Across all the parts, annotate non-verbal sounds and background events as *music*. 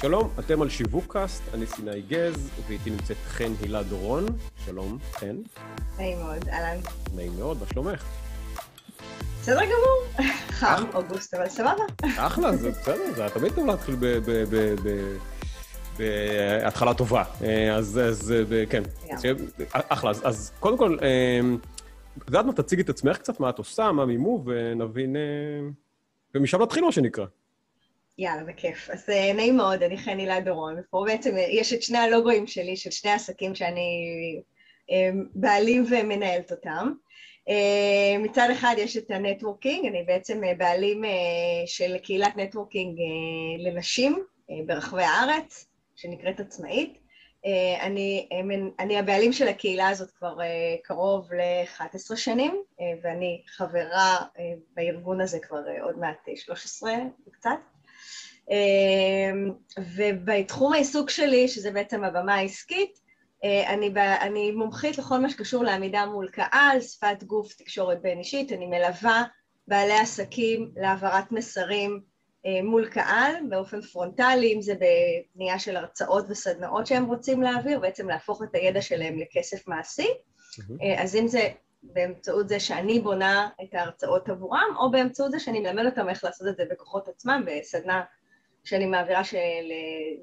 שלום, אתם על שיווק קאסט, אני סיני גז, ואיתי נמצאת חן הילה דורון. שלום, חן. נעים מאוד, אהלן. נעים מאוד, מה שלומך? בסדר גמור. חם, אוגוסט, אבל סבבה. אחלה, זה בסדר, זה תמיד טוב להתחיל בהתחלה טובה. אז, אז כן, אחלה. אז קודם כל, את יודעת מה, תציגי את עצמך קצת, מה את עושה, מה מימו, ונבין, ומשם נתחיל, מה שנקרא. יאללה, בכיף. אז נעים מאוד, אני חן הילה דורון, ופה בעצם יש את שני הלוגוים שלי, של שני עסקים שאני בעלים ומנהלת אותם. מצד אחד יש את ה networking, אני בעצם בעלים של קהילת networking לנשים ברחבי הארץ, שנקראת עצמאית. אני, אני הבעלים של הקהילה הזאת כבר קרוב ל-11 שנים, ואני חברה בארגון הזה כבר עוד מעט 13 וקצת. ובתחום העיסוק שלי, שזה בעצם הבמה העסקית, אני, אני מומחית לכל מה שקשור לעמידה מול קהל, שפת גוף, תקשורת בין אישית, אני מלווה בעלי עסקים להעברת מסרים מול קהל באופן פרונטלי, אם זה בבנייה של הרצאות וסדנאות שהם רוצים להעביר, בעצם להפוך את הידע שלהם לכסף מעשי, mm-hmm. אז אם זה באמצעות זה שאני בונה את ההרצאות עבורם, או באמצעות זה שאני מלמד אותם איך לעשות את זה בכוחות עצמם, בסדנה שאני מעבירה של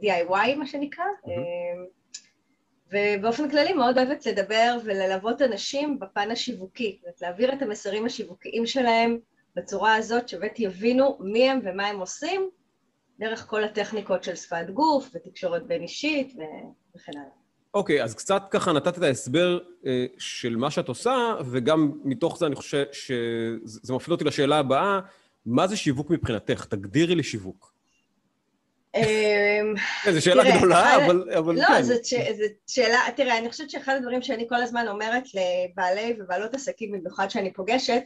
DIY, מה שנקרא, mm-hmm. ובאופן כללי מאוד אוהבת לדבר וללוות אנשים בפן השיווקי, זאת אומרת להעביר את המסרים השיווקיים שלהם בצורה הזאת שבאמת יבינו מי הם ומה הם עושים דרך כל הטכניקות של שפת גוף ותקשורת בין אישית וכן הלאה. אוקיי, okay, אז קצת ככה נתת את ההסבר uh, של מה שאת עושה, וגם מתוך זה אני חושב שזה מפעיל אותי לשאלה הבאה, מה זה שיווק מבחינתך? תגדירי לי שיווק. אמ, זו שאלה גדולה, אבל לא, כן. זאת שאלה, תראה, אני חושבת שאחד הדברים שאני כל הזמן אומרת לבעלי ובעלות עסקים, במיוחד שאני פוגשת,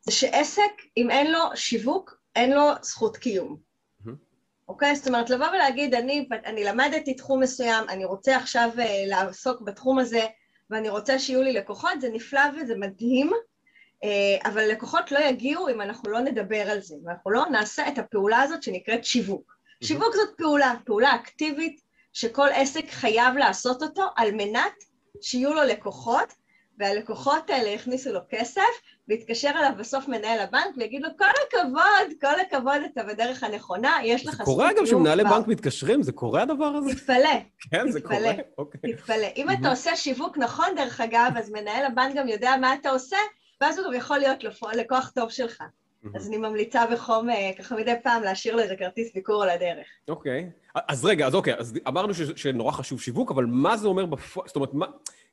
זה שעסק, אם אין לו שיווק, אין לו זכות קיום. אוקיי? זאת אומרת, לבוא ולהגיד, אני, אני למדתי תחום מסוים, אני רוצה עכשיו לעסוק בתחום הזה, ואני רוצה שיהיו לי לקוחות, זה נפלא וזה מדהים, אבל לקוחות לא יגיעו אם אנחנו לא נדבר על זה, אם אנחנו לא נעשה את הפעולה הזאת שנקראת שיווק. שיווק זאת פעולה, פעולה אקטיבית שכל עסק חייב לעשות אותו על מנת שיהיו לו לקוחות, והלקוחות האלה יכניסו לו כסף, ויתקשר אליו בסוף מנהל הבנק ויגיד לו, כל הכבוד, כל הכבוד, אתה בדרך הנכונה, יש לך זכות. זה קורה גם שמנהלי בנק מתקשרים? זה קורה הדבר הזה? תתפלא. *laughs* כן, זה קורה? אוקיי. תתפלא. אם אתה עושה שיווק נכון, דרך אגב, אז מנהל הבנק גם יודע מה אתה עושה, ואז הוא גם יכול להיות לקוח טוב שלך. אז אני ממליצה בחום, ככה מדי פעם, להשאיר לו איזה כרטיס ביקור על הדרך. אוקיי. אז רגע, אז אוקיי, אז אמרנו שנורא חשוב שיווק, אבל מה זה אומר בפועל? זאת אומרת, מה...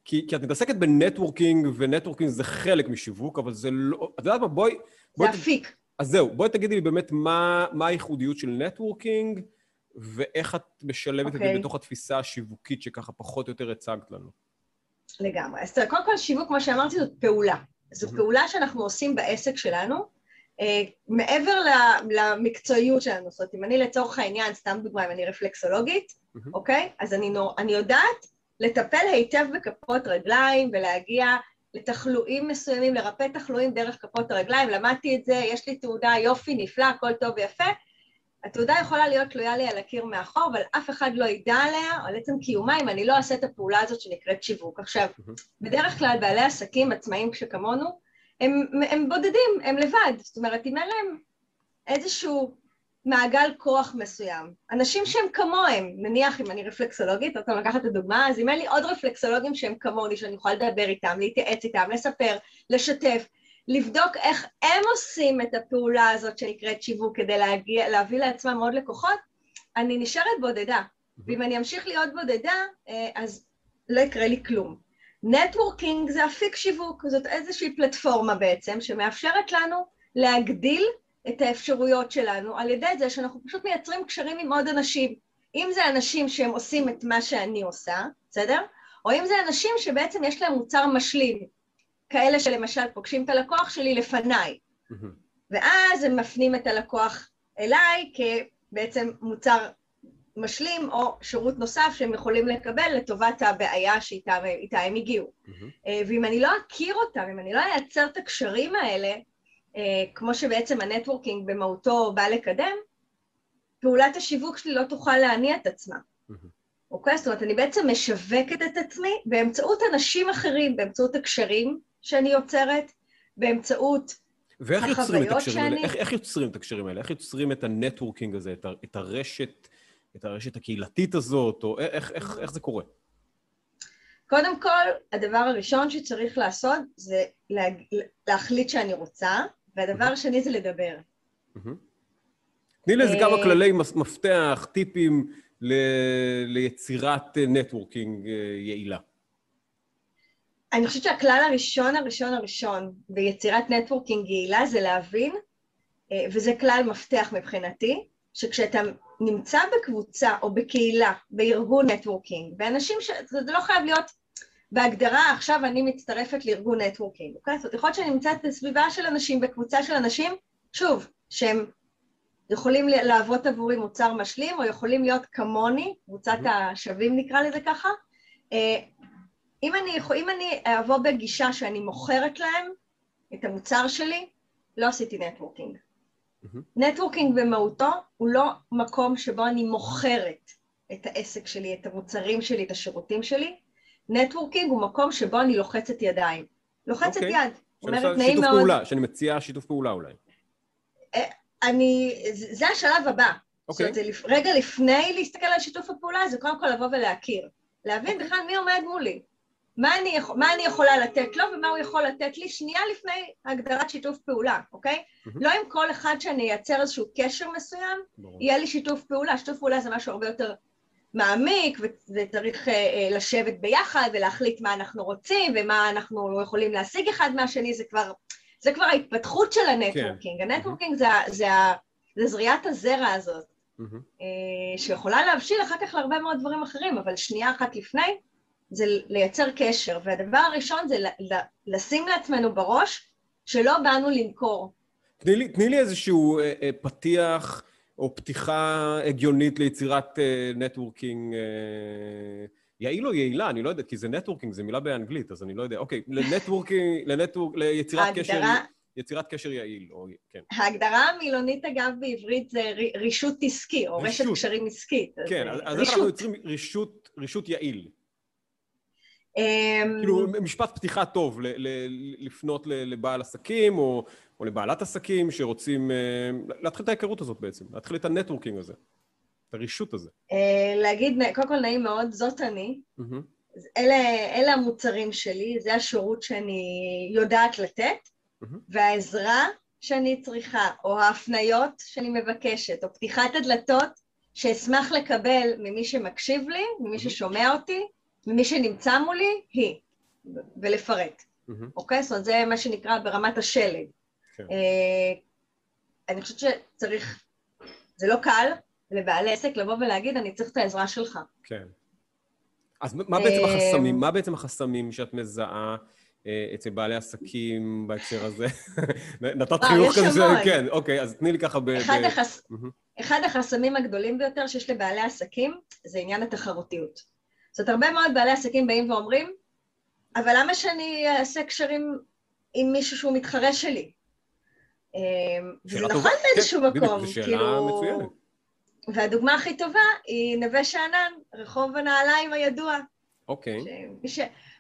כי, כי את מתעסקת ב networking, ו networking זה חלק משיווק, אבל זה לא... את יודעת מה, בואי... זה אפיק. ת... אז זהו, בואי תגידי לי באמת מה, מה הייחודיות של נטוורקינג, ואיך את משלבת okay. את זה אוקיי. בתוך התפיסה השיווקית שככה פחות או יותר הצגת לנו. לגמרי. אז קודם כל, שיווק, כמו שאמרתי, זאת פעולה. זו פעולה שאנחנו עושים בעסק שלנו, מעבר למקצועיות שלנו, זאת אומרת, אם אני לצורך העניין, סתם דוגמא, אם אני רפלקסולוגית, אוקיי? אז אני יודעת לטפל היטב בכפות רגליים ולהגיע לתחלואים מסוימים, לרפא תחלואים דרך כפות הרגליים, למדתי את זה, יש לי תעודה, יופי, נפלא, הכל טוב ויפה. התעודה יכולה להיות תלויה לי על הקיר מאחור, אבל אף אחד לא ידע עליה, על עצם קיומה, אם אני לא אעשה את הפעולה הזאת שנקראת שיווק. עכשיו, בדרך כלל בעלי עסקים עצמאים כשכמונו, הם, הם בודדים, הם לבד, זאת אומרת, אם אין להם איזשהו מעגל כוח מסוים, אנשים שהם כמוהם, נניח אם אני רפלקסולוגית, עוד פעם לקחת את הדוגמה, אז אם אין לי עוד רפלקסולוגים שהם כמוני, שאני יכולה לדבר איתם, להתייעץ איתם, לספר, לשתף, לבדוק איך הם עושים את הפעולה הזאת שנקראת שיווק כדי להגיע, להביא לעצמם עוד לקוחות, אני נשארת בודדה. ואם אני אמשיך להיות בודדה, אה, אז לא יקרה לי כלום. נטוורקינג זה אפיק שיווק, זאת איזושהי פלטפורמה בעצם שמאפשרת לנו להגדיל את האפשרויות שלנו על ידי זה שאנחנו פשוט מייצרים קשרים עם עוד אנשים. אם זה אנשים שהם עושים את מה שאני עושה, בסדר? או אם זה אנשים שבעצם יש להם מוצר משלים, כאלה שלמשל פוגשים את הלקוח שלי לפניי, ואז הם מפנים את הלקוח אליי כבעצם מוצר משלים או שירות נוסף שהם יכולים לקבל לטובת הבעיה שאיתה הם הגיעו. Mm-hmm. ואם אני לא אכיר אותם, אם אני לא אייצר את הקשרים האלה, אה, כמו שבעצם הנטוורקינג במהותו בא לקדם, פעולת השיווק שלי לא תוכל להניע את עצמה. אוקיי? זאת אומרת, אני בעצם משווקת את עצמי באמצעות אנשים אחרים, באמצעות הקשרים שאני יוצרת, באמצעות ואיך יוצרים את הקשרים האלה? איך, איך יוצרים את הקשרים האלה? איך יוצרים את הנטוורקינג הזה, את, ה, את הרשת, את הרשת הקהילתית הזאת, או איך, איך, איך זה קורה? קודם כל, הדבר הראשון שצריך לעשות זה לה, להחליט שאני רוצה, והדבר השני זה לדבר. תני לי איזה כמה אה, כללי מפתח, טיפים ל... ליצירת networking אה, יעילה. אני חושבת שהכלל הראשון, הראשון, הראשון ביצירת networking יעילה זה להבין, אה, וזה כלל מפתח מבחינתי, שכשאתה נמצא בקבוצה או בקהילה, בארגון networking, ואנשים ש... זה לא חייב להיות בהגדרה, עכשיו אני מצטרפת לארגון networking, אוקיי? זאת אומרת, יכול להיות שאני נמצאת בסביבה של אנשים, בקבוצה של אנשים, שוב, שהם יכולים להוות עבורי מוצר משלים, או יכולים להיות כמוני, קבוצת השווים נקרא לזה ככה. אה, אם אני, אם אני אבוא בגישה שאני מוכרת להם את המוצר שלי, לא עשיתי networking. networking במהותו הוא לא מקום שבו אני מוכרת את העסק שלי, את המוצרים שלי, את השירותים שלי. networking הוא מקום שבו אני לוחצת ידיים. לוחצת okay. אוקיי. יד. אומרת נעים מאוד... פעולה, שאני מציעה שיתוף פעולה אולי. אה, אני, זה השלב הבא. Okay. זאת אומרת, אוקיי. רגע לפני להסתכל על שיתוף הפעולה, זה קודם כל לבוא ולהכיר. להבין okay. אוקיי. בכלל מי עומד מולי. מה אני, מה אני יכולה לתת לו ומה הוא יכול לתת לי שנייה לפני הגדרת שיתוף פעולה, אוקיי? Mm-hmm. לא עם כל אחד שאני אייצר איזשהו קשר מסוים, ברור. יהיה לי שיתוף פעולה. שיתוף פעולה זה משהו הרבה יותר מעמיק, וצריך אה, אה, לשבת ביחד ולהחליט מה אנחנו רוצים ומה אנחנו יכולים להשיג אחד מהשני, זה כבר, זה כבר ההתפתחות של ה networking. כן. ה networking מממ-הממ. זה, זה, זה זריעת הזרע הזאת, מממ-הממ. אה, שיכולה להבשיל אחר כך להרבה מאוד דברים אחרים, אבל שנייה אחת לפני, זה לייצר קשר, והדבר הראשון זה לשים לעצמנו בראש שלא באנו למכור. תני לי, תני לי איזשהו אה, אה, פתיח או פתיחה הגיונית ליצירת אה, networking אה, יעיל או יעילה, אני לא יודע, כי זה networking, זו מילה באנגלית, אז אני לא יודע. אוקיי, ל networking, *laughs* ל network, ליצירת ההגדרה... קשר... יצירת קשר יעיל, או כן. ההגדרה המילונית, אגב, בעברית זה רישות עסקי, או רישות. רשת קשרים עסקית. כן, אז, אז איך אנחנו יוצרים רישות, רישות יעיל? אמ, כאילו, משפט פתיחה טוב לפנות לבעל עסקים או, או לבעלת עסקים שרוצים אה, להתחיל את ההיכרות הזאת בעצם, להתחיל את הנטוורקינג הזה, את הרישות הזה. אה, להגיד, קודם כל נעים מאוד, זאת אני. אלה, אלה המוצרים שלי, זה השירות שאני יודעת לתת, והעזרה שאני צריכה, או ההפניות שאני מבקשת, או פתיחת הדלתות שאשמח לקבל ממי שמקשיב לי, ממי ששומע אותי, ומי שנמצא מולי, היא, ולפרט. אוקיי? זאת אומרת, זה מה שנקרא ברמת השלד. כן. אה, אני חושבת שצריך, זה לא קל לבעלי עסק לבוא ולהגיד, אני צריך את העזרה שלך. כן. אז מה בעצם אה, החסמים? מה בעצם החסמים שאת מזהה אה, אצל בעלי עסקים בהקשר הזה? *laughs* נתת חיוך כזה, כן, אוקיי, אז תני לי ככה ב... אחד החסמים הגדולים ביותר שיש לבעלי עסקים זה עניין התחרותיות. זאת הרבה מאוד בעלי עסקים באים ואומרים, אבל למה שאני אעשה קשרים עם מישהו שהוא מתחרה שלי? אמ, וזה נכון באיזשהו כן, מקום, זו שאלה כאילו... מצוינת. והדוגמה הכי טובה היא נווה שאנן, רחוב הנעליים הידוע. אוקיי.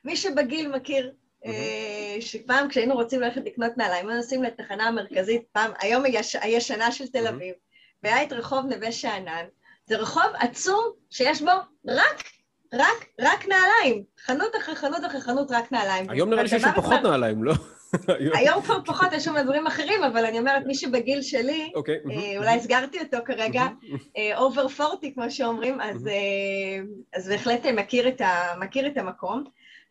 מי שבגיל מכיר, mm-hmm. שפעם כשהיינו רוצים ללכת לקנות נעליים, היינו נוסעים לתחנה המרכזית, פעם, היום הישנה של תל אביב. והיה את רחוב נווה שאנן, זה רחוב עצום שיש בו רק רק, רק נעליים. חנות אחרי חנות אחרי חנות, רק נעליים. היום נראה לי שיש שם פחות נעליים, לא? היום כבר פחות, יש שם דברים אחרים, אבל אני אומרת, מי שבגיל שלי, אוקיי, אה, אולי הסגרתי אותו כרגע, over אה, כמו שאומרים, אז אה, בהחלט מכיר את המקום.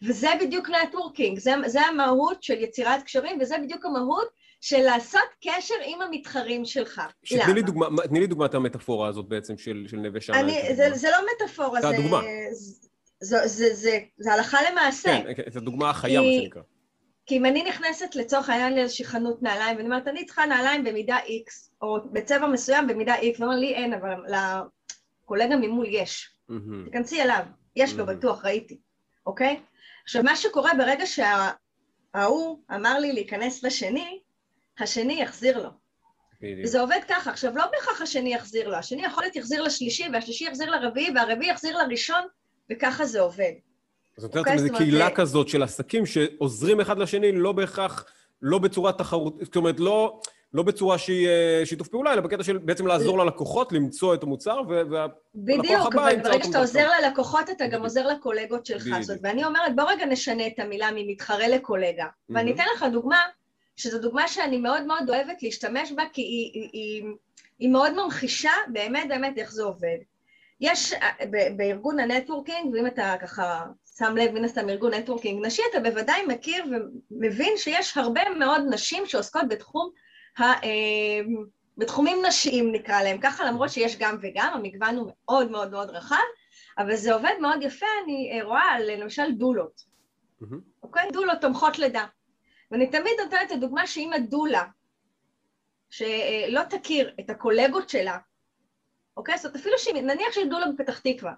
וזה בדיוק networking, זה המהות של יצירת קשרים, וזה בדיוק המהות של לעשות קשר עם המתחרים שלך. למה? לי דוגמה, תני לי דוגמה את המטאפורה הזאת בעצם של, של נווה שאנן. זה, זה לא מטאפורה, זה... זה הדוגמה. זה, זה, זה, זה, זה הלכה למעשה. כן, את הדוגמה החיה, מה שנקרא. כי אם אני נכנסת לצורך העניין לאיזושהי חנות נעליים, ואני אומרת, אני צריכה נעליים במידה X, או בצבע מסוים במידה X, ואומר לי אין, אבל לקולגה ממול יש. תיכנסי אליו, יש לו בטוח, ראיתי, אוקיי? עכשיו, מה שקורה ברגע שההוא אמר לי להיכנס לשני, השני יחזיר לו. בדיוק. וזה עובד ככה. עכשיו, לא בהכרח השני יחזיר לו, השני יכול להיות יחזיר לשלישי, והשלישי יחזיר לרביעי, והרביעי יחזיר לראשון, וככה זה עובד. אז את אומרת, okay, איזו קהילה זה... כזאת של עסקים שעוזרים אחד לשני, לא בהכרח, לא בצורה תחרותית, זאת אומרת, לא... לא בצורה שהיא אה, שיתוף פעולה, אלא בקטע של בעצם לעזור ללקוחות למצוא את המוצר, והלקוח הבא ימצא אותו. בדיוק, ברגע שאתה עוזר ללקוחות, אתה גם עוזר לקולגות שלך. זאת ואני אומרת, בוא רגע נשנה את המילה ממתחרה לקולגה. ואני אתן לך דוגמה, שזו דוגמה שאני מאוד מאוד אוהבת להשתמש בה, כי היא, היא, היא, היא מאוד ממחישה באמת באמת איך זה עובד. יש אה, בארגון ה networking, ואם אתה ככה שם לב, מן הסתם ארגון networking נשי, אתה בוודאי מכיר ומבין שיש הרבה מאוד נשים שעוסקות בתחום אה, בתחומים נשיים נקרא להם ככה, למרות שיש גם וגם, המגוון הוא מאוד מאוד מאוד רחב, אבל זה עובד מאוד יפה, אני אה, רואה למשל דולות, אוקיי? דולות תומכות לידה. ואני תמיד נותנת את הדוגמה שאם הדולה, שלא תכיר את הקולגות שלה, אוקיי? זאת אומרת, אפילו שנניח שיש דולה בפתח תקווה,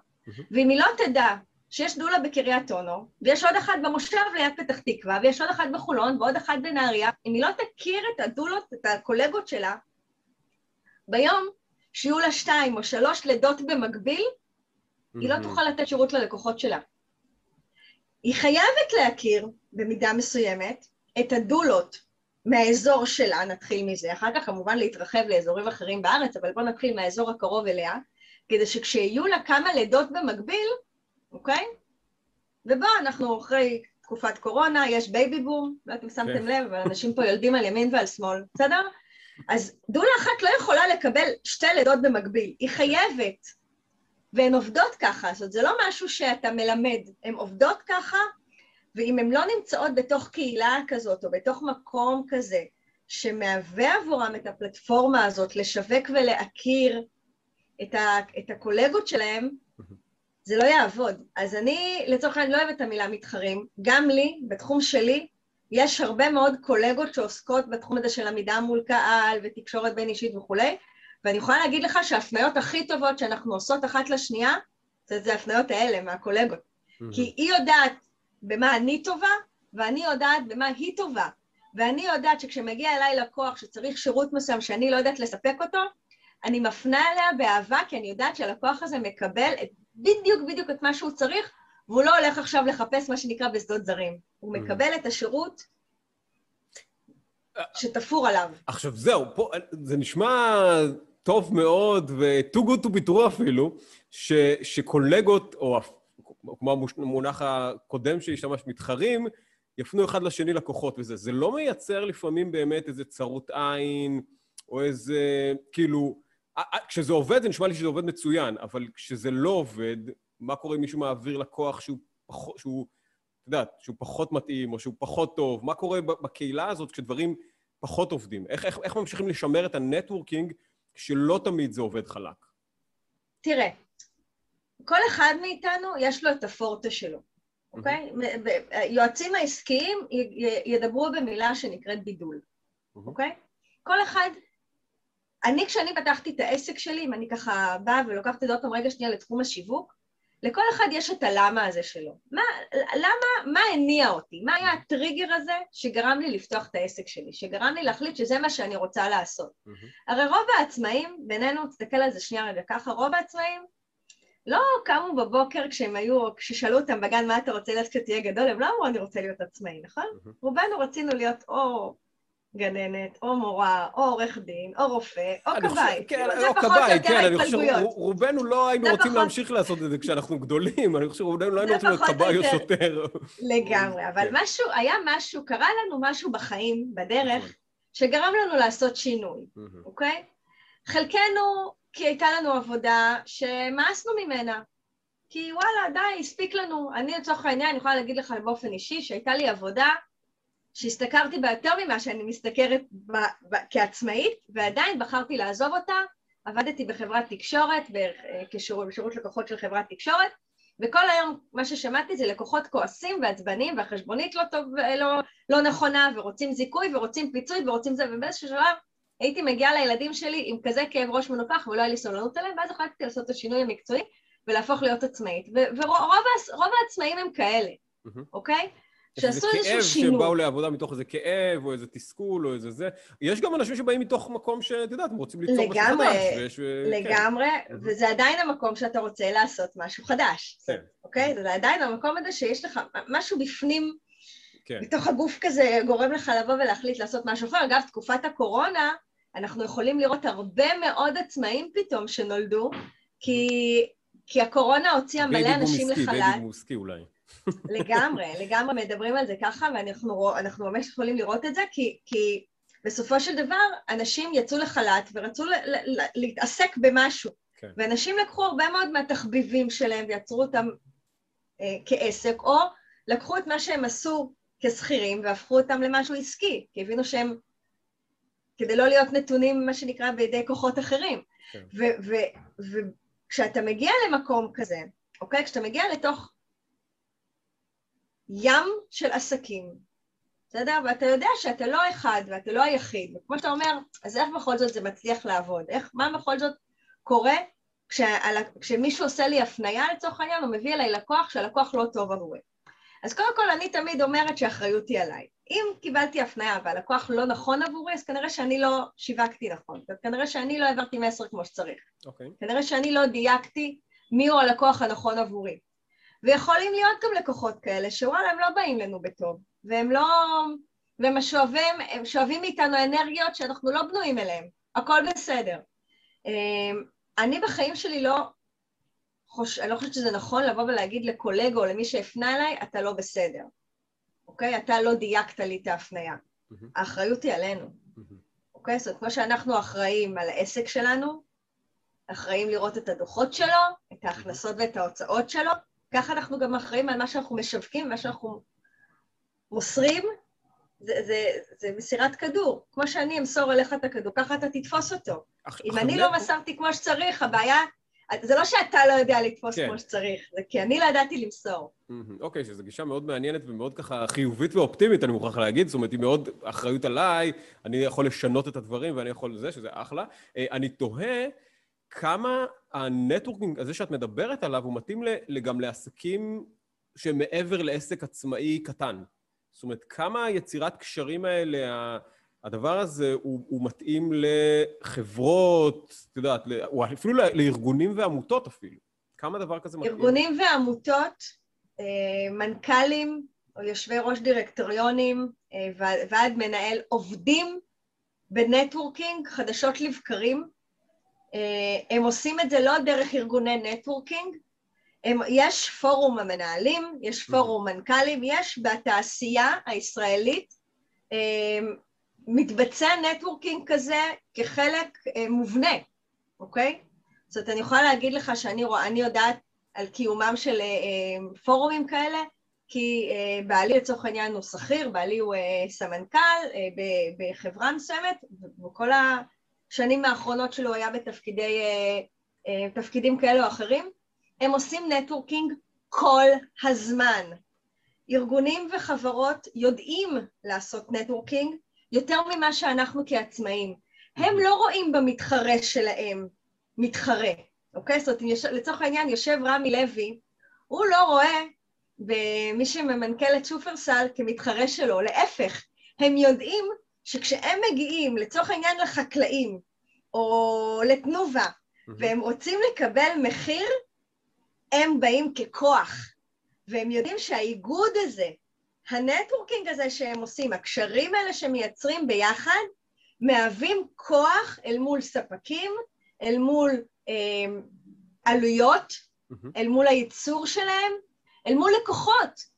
ואם היא לא תדע שיש דולה בקריית אונו, ויש עוד אחת במושב ליד פתח תקווה, ויש עוד אחת בחולון ועוד אחת בנהריה, אם היא לא תכיר את הדולות, את הקולגות שלה, ביום שיהיו לה שתיים או שלוש לידות במקביל. היא לא תוכל לתת שירות ללקוחות שלה. היא חייבת להכיר, במידה מסוימת, את הדולות מהאזור שלה, נתחיל מזה, אחר כך כמובן להתרחב לאזורים אחרים בארץ, אבל בואו נתחיל מהאזור הקרוב אליה, כדי שכשיהיו לה כמה לידות במקביל, אוקיי? ובואו, אנחנו אחרי תקופת קורונה, יש baby boom, לא יודעת אם שמתם כן. לב, אבל אנשים פה יולדים על ימין ועל שמאל, בסדר? אז דולה אחת לא יכולה לקבל שתי לידות במקביל, היא חייבת, והן עובדות ככה, זאת אומרת, זה לא משהו שאתה מלמד, הן עובדות ככה, ואם הן לא נמצאות בתוך קהילה כזאת, או בתוך מקום כזה, שמהווה עבורם את הפלטפורמה הזאת לשווק ולהכיר את, ה, את הקולגות שלהם, זה לא יעבוד. אז אני לצורך העניין לא אוהבת את המילה מתחרים. גם לי, בתחום שלי, יש הרבה מאוד קולגות שעוסקות בתחום הזה של עמידה מול קהל ותקשורת בין אישית וכולי, ואני יכולה להגיד לך שההפניות הכי טובות שאנחנו עושות אחת לשנייה, זה, זה ההפניות האלה מהקולגות. Mm-hmm. כי היא יודעת במה אני טובה, ואני יודעת במה היא טובה. ואני יודעת שכשמגיע אליי לקוח שצריך שירות מסוים שאני לא יודעת לספק אותו, אני מפנה אליה באהבה, כי אני יודעת שהלקוח הזה מקבל את בדיוק בדיוק את מה שהוא צריך, והוא לא הולך עכשיו לחפש מה שנקרא בשדות זרים. הוא mm. מקבל את השירות שתפור עליו. עכשיו זהו, פה זה נשמע טוב מאוד, ו-too good to be true אפילו, ש, שקולגות, או כמו המונח הקודם שהשתמש, מתחרים, יפנו אחד לשני לקוחות וזה. זה לא מייצר לפעמים באמת איזה צרות עין, או איזה, כאילו, כשזה עובד, זה נשמע לי שזה עובד מצוין, אבל כשזה לא עובד, מה קורה אם מישהו מעביר לקוח שהוא פחות, שהוא, את יודעת, שהוא פחות מתאים, או שהוא פחות טוב? מה קורה בקהילה הזאת כשדברים פחות עובדים? איך, איך, איך ממשיכים לשמר את הנטוורקינג כשלא תמיד זה עובד חלק? תראה, כל אחד מאיתנו יש לו את הפורטה שלו, אוקיי? Mm-hmm. יועצים העסקיים ידברו במילה שנקראת בידול, אוקיי? כל אחד אני, כשאני פתחתי את העסק שלי, אם אני ככה באה ולוקחת את זה עוד פעם רגע שנייה לתחום השיווק, לכל אחד יש את הלמה הזה שלו. מה, למה, מה הניע אותי? מה היה הטריגר הזה שגרם לי לפתוח את העסק שלי? שגרם לי להחליט שזה מה שאני רוצה לעשות. Mm-hmm. הרי רוב העצמאים, בינינו, תסתכל על זה שנייה רגע ככה, רוב העצמאים לא קמו בבוקר כשהם היו, כששאלו אותם בגן מה אתה רוצה להיות כשתהיה גדול, הם לא אמרו אני רוצה להיות עצמאי, נכון? Mm-hmm. רובנו רצינו להיות או גננת, או מורה, או עורך דין, או רופא, או כבאי. כן, או כבאי, כן, אני חושב, רובנו לא היינו רוצים להמשיך לעשות את זה כשאנחנו גדולים, אני חושב רובנו לא היינו רוצים להיות כבאי או שוטר. לגמרי, אבל כן. משהו, היה משהו, קרה לנו משהו בחיים, בדרך, נכון. שגרם לנו לעשות שינוי, אוקיי? חלקנו, כי הייתה לנו עבודה שמאסנו ממנה. כי וואלה, די, הספיק לנו. אני לצורך העניין, אני יכולה להגיד לך באופן אישי, שהייתה לי עבודה שהשתכרתי בה יותר ממה שאני משתכרת ב, ב, כעצמאית, ועדיין בחרתי לעזוב אותה, עבדתי בחברת תקשורת, בשירות, בשירות לקוחות של חברת תקשורת, וכל היום מה ששמעתי זה לקוחות כועסים ועצבנים והחשבונית לא, טוב, לא, לא נכונה ורוצים זיכוי ורוצים פיצוי ורוצים זה ובאיזשהו שלב הייתי מגיעה לילדים שלי עם כזה כאב ראש מנופח ולא היה לי סולנות עליהם ואז החלטתי לעשות את השינוי המקצועי ולהפוך להיות עצמאית ורוב העצמאים הם כאלה. אוקיי? שעשו איזשהו שינוי. כאב שבאו לעבודה מתוך איזה כאב, או איזה תסכול, או איזה זה. יש גם אנשים שבאים מתוך מקום שאת יודעת, הם רוצים ליצור משהו חדש. ויש, כן. לגמרי, כן. וזה עדיין המקום שאתה רוצה לעשות משהו חדש. כן. אוקיי? זה עדיין המקום הזה שיש לך משהו בפנים, כן. מתוך הגוף כזה, גורם לך לבוא ולהחליט לעשות משהו אחר. אגב, תקופת הקורונה, אנחנו יכולים לראות הרבה מאוד עצמאים פתאום שנולדו, כי, כי הקורונה הוציאה מלא אנשים לחל"ת. בייבי בום עסקי אולי. *laughs* לגמרי, לגמרי מדברים על זה ככה, ואנחנו ממש יכולים לראות את זה, כי, כי בסופו של דבר אנשים יצאו לחל"ת ורצו ל, ל, ל, להתעסק במשהו. כן. ואנשים לקחו הרבה מאוד מהתחביבים שלהם ויצרו אותם אה, כעסק, או לקחו את מה שהם עשו כשכירים והפכו אותם למשהו עסקי, כי הבינו שהם, כדי לא להיות נתונים, מה שנקרא, בידי כוחות אחרים. כן. וכשאתה מגיע למקום כזה, אוקיי? כשאתה מגיע לתוך ים של עסקים, בסדר? ואתה יודע שאתה לא אחד ואתה לא היחיד, וכמו שאתה אומר, אז איך בכל זאת זה מצליח לעבוד? איך, מה בכל זאת קורה כשעל, כשמישהו עושה לי הפנייה לצורך העניין, הוא מביא אליי לקוח שהלקוח לא טוב עבורי. אז קודם כל אני תמיד אומרת שהאחריות היא עליי. אם קיבלתי הפנייה והלקוח לא נכון עבורי, אז כנראה שאני לא שיווקתי נכון, כנראה שאני לא העברתי מסר כמו שצריך. Okay. אוקיי. כנראה שאני לא דייקתי מיהו הלקוח הנכון עבורי. ויכולים להיות גם לקוחות כאלה שוואלה הם לא באים לנו בטוב, והם לא... והם שואבים, הם שואבים מאיתנו אנרגיות שאנחנו לא בנויים אליהם, הכל בסדר. אמ, אני בחיים שלי לא, חוש... אני לא חושבת שזה נכון לבוא ולהגיד לקולגה או למי שהפנה אליי, אתה לא בסדר, אוקיי? אתה לא דייקת לי את ההפניה. Mm-hmm. האחריות היא עלינו, mm-hmm. אוקיי? זאת אומרת, כמו שאנחנו אחראים על העסק שלנו, אחראים לראות את הדוחות שלו, את ההכנסות ואת ההוצאות שלו, ככה אנחנו גם אחראים על מה שאנחנו משווקים, מה שאנחנו מוסרים, זה, זה, זה מסירת כדור. כמו שאני אמסור אליך את הכדור, ככה אתה תתפוס אותו. אך, אם אני לא מסרתי כמו שצריך, הבעיה... זה לא שאתה לא יודע לתפוס כן. כמו שצריך, זה כי אני לא ידעתי למסור. אוקיי, okay, שזו גישה מאוד מעניינת ומאוד ככה חיובית ואופטימית, אני מוכרח להגיד. זאת אומרת, היא מאוד אחריות עליי, אני יכול לשנות את הדברים ואני יכול זה, שזה אחלה. אה, אני תוהה כמה הנטוורקינג הזה שאת מדברת עליו, הוא מתאים גם לעסקים שמעבר לעסק עצמאי קטן. זאת אומרת, כמה יצירת קשרים האלה, הדבר הזה הוא, הוא מתאים לחברות, את יודעת, או אפילו לארגונים ועמותות אפילו. כמה דבר כזה מתאים? ארגונים ועמותות, אה, מנכ"לים או יושבי ראש דירקטוריונים, אה, ועד מנהל, עובדים בנטוורקינג חדשות לבקרים. אה, הם עושים את זה לא דרך ארגוני נטוורקינג, הם, יש פורום המנהלים, יש פורום מנכ"לים, יש בתעשייה הישראלית מתבצע נטוורקינג כזה כחלק אה, מובנה, אוקיי? זאת אומרת, אני יכולה להגיד לך שאני רואה, אני יודעת על קיומם של פורומים כאלה, כי בעלי לצורך העניין הוא שכיר, בעלי הוא סמנכ"ל בחברה מסוימת, וכל. השנים האחרונות שלו היה בתפקידי, אה, אה, תפקידים כאלה או אחרים, הם עושים נטוורקינג כל הזמן. ארגונים וחברות יודעים לעשות נטוורקינג יותר ממה שאנחנו כעצמאים. הם לא רואים במתחרה שלהם מתחרה, אוקיי? זאת אומרת, לצורך העניין יושב רמי לוי, הוא לא רואה במי שממנכ"ל את שופרסל כמתחרה שלו, להפך, הם יודעים שכשהם מגיעים, לצורך העניין לחקלאים, או לתנובה, mm-hmm. והם רוצים לקבל מחיר, הם באים ככוח. והם יודעים שהאיגוד הזה, הנטוורקינג הזה שהם עושים, הקשרים האלה שמייצרים ביחד, מהווים כוח אל מול ספקים, אל מול אה, עלויות, mm-hmm. אל מול הייצור שלהם, אל מול לקוחות.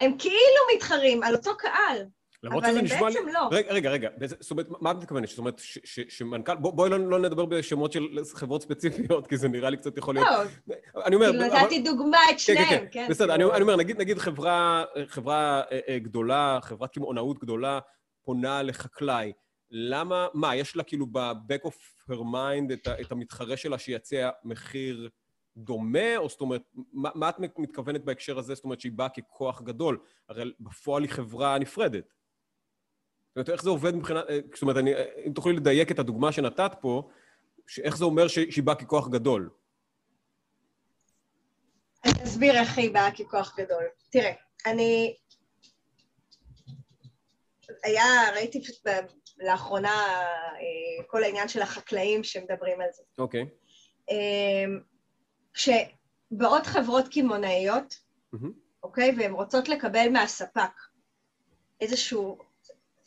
הם כאילו מתחרים על אותו קהל, למרות שזה נשמע לי... אבל בעצם לא. רגע, רגע, רגע. זאת אומרת, מה את מתכוונת? זאת אומרת, שמנכ"ל... בואי לא, לא נדבר בשמות של חברות ספציפיות, כי זה נראה לי קצת יכול להיות... לא, אני אומר... כאילו נתתי דוגמה את שניהם, כן. כן, כן. בסדר, אני אומר, נגיד חברה אה, אה, גדולה, חברת קמעונאות גדולה, פונה לחקלאי. למה, מה, יש לה כאילו ב-back of her mind את המתחרה שלה שיציע מחיר דומה, או זאת אומרת, מה, מה את מתכוונת בהקשר הזה? זאת אומרת שהיא באה ככוח גדול, הרי בפועל היא חברה נפרדת. זאת אומרת, איך זה עובד מבחינת... אה, זאת אומרת, אני, אה, אם תוכלי לדייק את הדוגמה שנתת פה, איך זה אומר שהיא באה ככוח גדול? אני אסביר איך היא באה ככוח גדול. תראה, אני... היה, ראיתי פשוט לאחרונה אה, כל העניין של החקלאים שמדברים על זה. אוקיי. כשבאות חברות קמעונאיות, אוקיי, והן רוצות לקבל מהספק איזשהו...